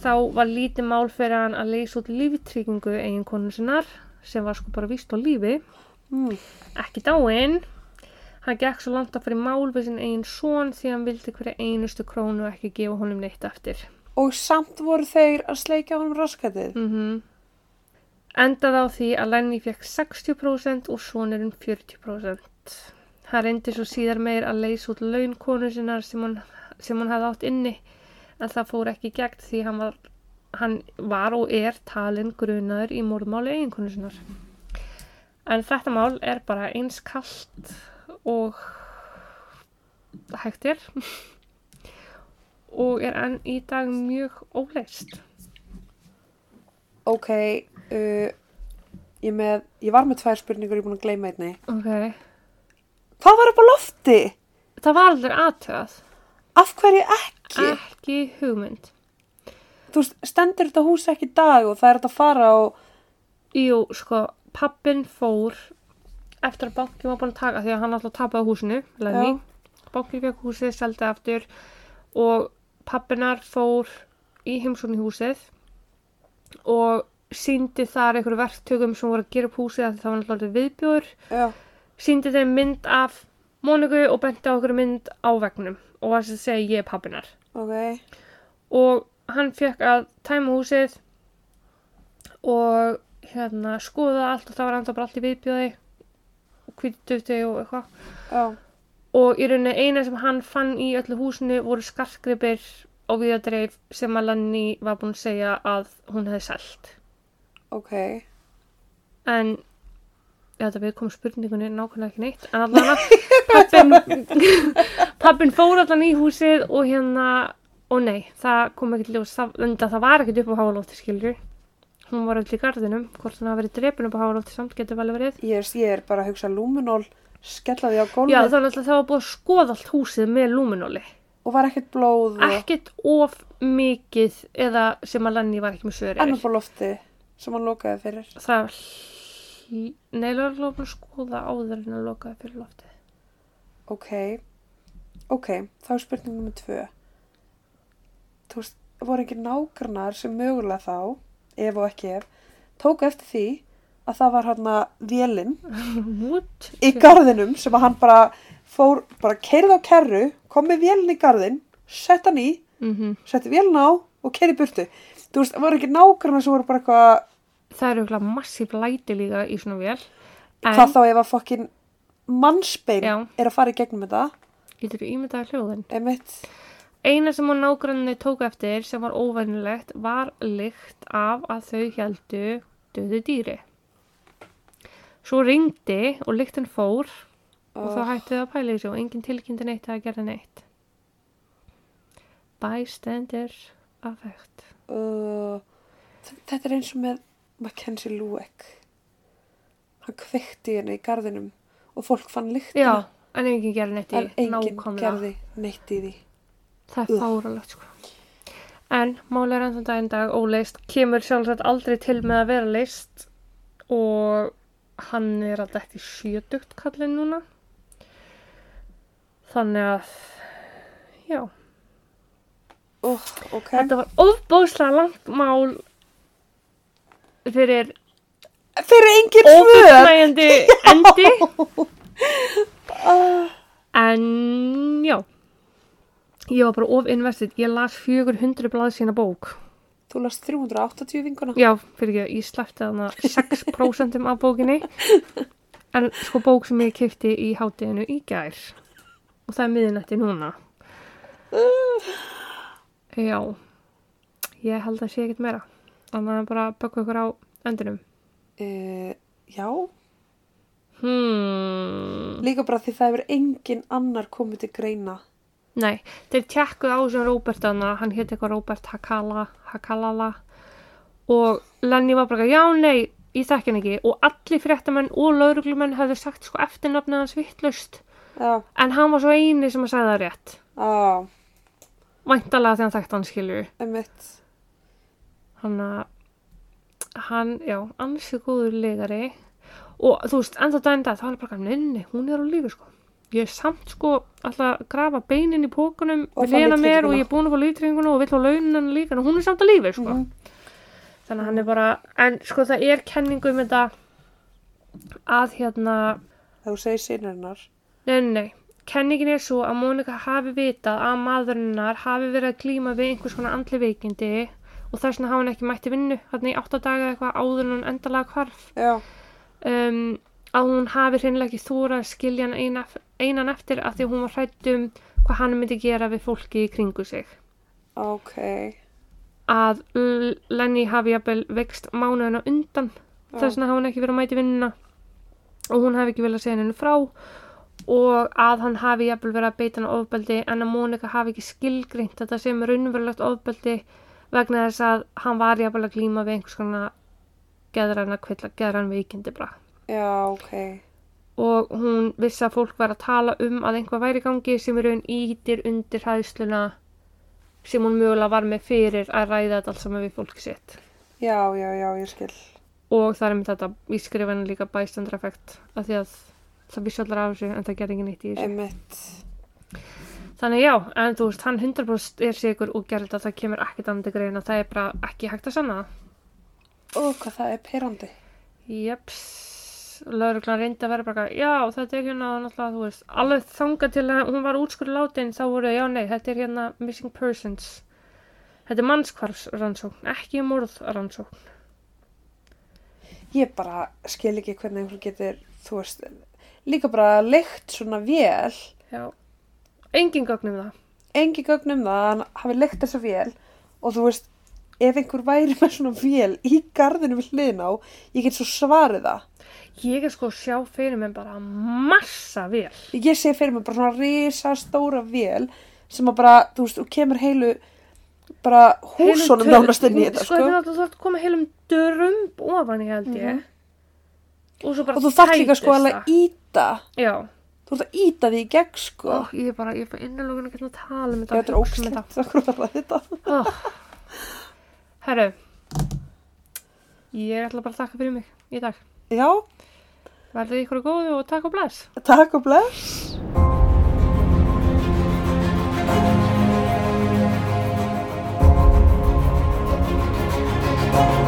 Þá var lítið mál fyrir hann að leysa út líftryggingu eiginkonu sinnar sem var sko bara vist á lífi, mm, ekki dáinn. Hann gekk svo langt að fyrir mál við sinn eigin són því hann vildi hverja einustu krónu ekki gefa honum neitt eftir. og samt voru þeir að sleikja honum raskatið. Mm Endaði á því að Lenny fekk 60% og sonurinn 40%. Hann reyndi svo síðar meir að leysa út laun konu sinnar sem sem hún hafði átt inni en það fór ekki í gegn því hann var, hann var og er talin grunaður í morðmáli eiginkonu sinnar. En þetta mál er bara eins kallt og hægt er og er enn í dag mjög óleist. Ok, uh, ég, með, ég var með tvær spurningur, ég er búin að gleyma einni. Ok. Hvað var upp á lofti? Það var aldrei aðtöðað. Af hverju ekki? Ekki hugmynd. Þú stendur þetta hús ekki dag og það er þetta að fara og... Jú, sko, pappin fór eftir að bankin var búin að taka því að hann alltaf tapaði húsinu. Bankin fekk húsið, seldi aftur og pappinar fór í heimsókn í húsið og síndi þar einhverju verktökum sem voru að gera upp húsið það var alltaf viðbjóður. Já, Síndi þeim mynd af Móniku og benti á okkur mynd á vegnum og var sem að segja ég er pappinar. ok. og hann fekk að tæma húsið og hérna skoða allt og það var enda bara allt í viðbjóði og kvítufti og eitthvað. Og í rauninni eina sem hann fann í öllu húsinu voru skartgripir á viðadreif sem að Lenny var búin að segja að hún hefði selt. Ok. en já, við kom spurningunni nákvæmlega ekki neitt en allan pappin fór allan í húsið og hérna og nei, það kom ekki ljós það, enda það var ekkert upp á háalófti skilur hún var öll í gardinum hvort hann hafi verið drepin upp á háalófti samt getur vel verið. Er, ég er bara að hugsa lúminól, skella því á gólfið. Já, þannig að það var búið að skoða allt húsið með lúminóli. Og var ekkert blóð ekkert of mikið eða sem að Lenny var ekki með svöri enn upp á lofti sem hann lokaði fyrir. það hl- nei, lögreglan var búin að skoða áður en að lokaði fyrir loftið. Ok, ok, þá er spurning nummer tvö. Þú veist, voru ekki nágrannar sem mögulega þá, ef og ekki ef, tóku eftir því að það var hann að vélinn í garðinum sem að hann bara fór, bara keirði á kerru, kom með vélinn í garðin, sett hann í, Mm setti vélinn á og keirði burtu. Þú veist, voru ekki nágrannar sem voru bara eitthvað, Það eru eitthvað massíf læti líka í svona vél. En, hvað þá ef að fokkin mannsbein Já. er að fara í gegnum þetta, Getur þú ímyndaði hljóðin? emitt, Eina sem hún nágrunni tók eftir sem var óvænilegt var lykt af að þau heldu döðu dýri. Svo ringdi og lyktin fór og þá hættu þau að pæla þessu og enginn tilkynnti neitt að gera neitt. Bystander affect. uh, þetta er eins og með Mackenzie Lueck hann kveikti hérna í garðinum og fólk fann lyktina Já, en enginn gerði neitt í en enginn gerði neitt í því Það er fáralegt sko. En máli er ennþann daginn dag óleist, kemur sjálfsagt aldrei til með að vera leist og hann er að dætt í sjötugt kallinn núna. Þannig að, já, uh, ok, þetta var ofbóðslega langt mál fyrir fyrir engin ofullnægjandi endi. uh, En já, ég var bara ofinvestið, ég las 400 blað sína bók. þú last 380 vinguna? Já, fyrir ekki, ég sleppti þarna 6% af bókinni. En sko bók sem ég kipti í hátíðinu í gær. Og það er miðinætti núna. Já. Ég held að sé ekkert meira. Þannig að bara bökku ykkur á endunum uh, já, Hmm. Líka bara því það hefur engin annar komið til greina Nei, þeir tjekkuð á sem Róbert hana, hann hétt eitthvað Róbert Hakala, Hakalala. Og Lenny var bara, já nei, ég þekki hann ekki. Og allir fréttamenn og lauruglumenn hefðu sagt sko eftirnafnið hans vittlust já, en hann var svo eini sem að sagði það rétt. Á, væntalega þegar hann þekkti hann skilur emitt hann að hann, já, ansi góður legari og þú veist, ennþá dag þá er hann bara, neini, hún er á lífi sko ég er samt sko alltaf að grafa beinin í pókunum Og ég er búin að fá lítringuna og vill á launin líka en hún er samt á lífi sko Mhm. þannig að hann er bara, en sko það er kenningu um þetta að hérna þú segir sinnarinnar Nei, nei. Kenningin er svo að Mónika hafi vitað að maðurinnar hafi verið að klíma við einhvers konar andli veikindi og þess vegna hafa hann ekki mætti vinnu þarna í átta daga eitthvað áður en hann endalega hvarf. já, Um, að hún hafi hreinlega ekki þóra að skilja hann eina, einan eftir af því að hún var hrætt um hvað hann myndi gera við fólki í kringu sig. ok, Að Lenny hafi jafnvel vext mánuðina undan Já. þess hafi hann ekki verið að mæti vinnuna og hún hafi ekki viljað segja henni frá og að hann hafi jafnvel verið að beita hann ofbeldi en að Mónika hafi ekki skilgreint þetta sem raunverulegt ofbeldi vegna þess að hann var jafnvel að glíma við einhvers konar geðræna kvilla, geðræn veikindi bara já, ok, og hún vissi að fólk var að tala um að einhvað væri gangi sem í raun ítir undir hæðsluna sem hún mögulega var með fyrir að ræða þetta allt saman við fólki sitt. Já, já, já, ég skil. og það er með þetta, henni líka bystander effect af því að það vissi allar af þessu en það gerði ekki neitt í þessu. Einmitt, þannig já, en þú veist, hann 100% er sigur og gerði þetta, það kemur ekkert til greina það er bara ekki hægt að sanna það. Ó, hvað það er perandi. Jeps, lauruglan reyndi að vera bara, já, þetta er hérna náttúrulega, þú veist, alveg þangað til að hún var útskur látin, þá voru, já, nei, þetta er hérna missing persons. Þetta er mannskvarfsrannsókn, ekki morðrannsókn. Ég bara skil ekki hvernig einhver getur, þú veist, líka bara leikt svona vél, Já, engin gögn um það. engi gögn um það að hann hafi leikt þessa vél og þú veist, ef einhver væri með svona vél í gardinu við hliðin á, ég get svo svarið það. Ég er sko að sjá fyrir mér bara massa vel. Ég sé fyrir mig bara svona risa stóra vél sem að bara, þú veist, og kemur heilu bara húsunum nánast inn í þetta, Sko, þetta er sko. alltaf þú ert komið heilum drömb ofan í held ég. Og svo bara Og þú þarf líka sko að íta. Já. þú ert að íta því í gegn, sko. Ó, ég er bara, ég er bara innanlókin að geta að tala um þetta. þetta er um óslæmt, það er þetta. Oh. Herru, ég ætla bara að þakka fyrir mig í dag. Já. Verðið ykkur góðu og takk og bless. Takk og bless. Takk og bless.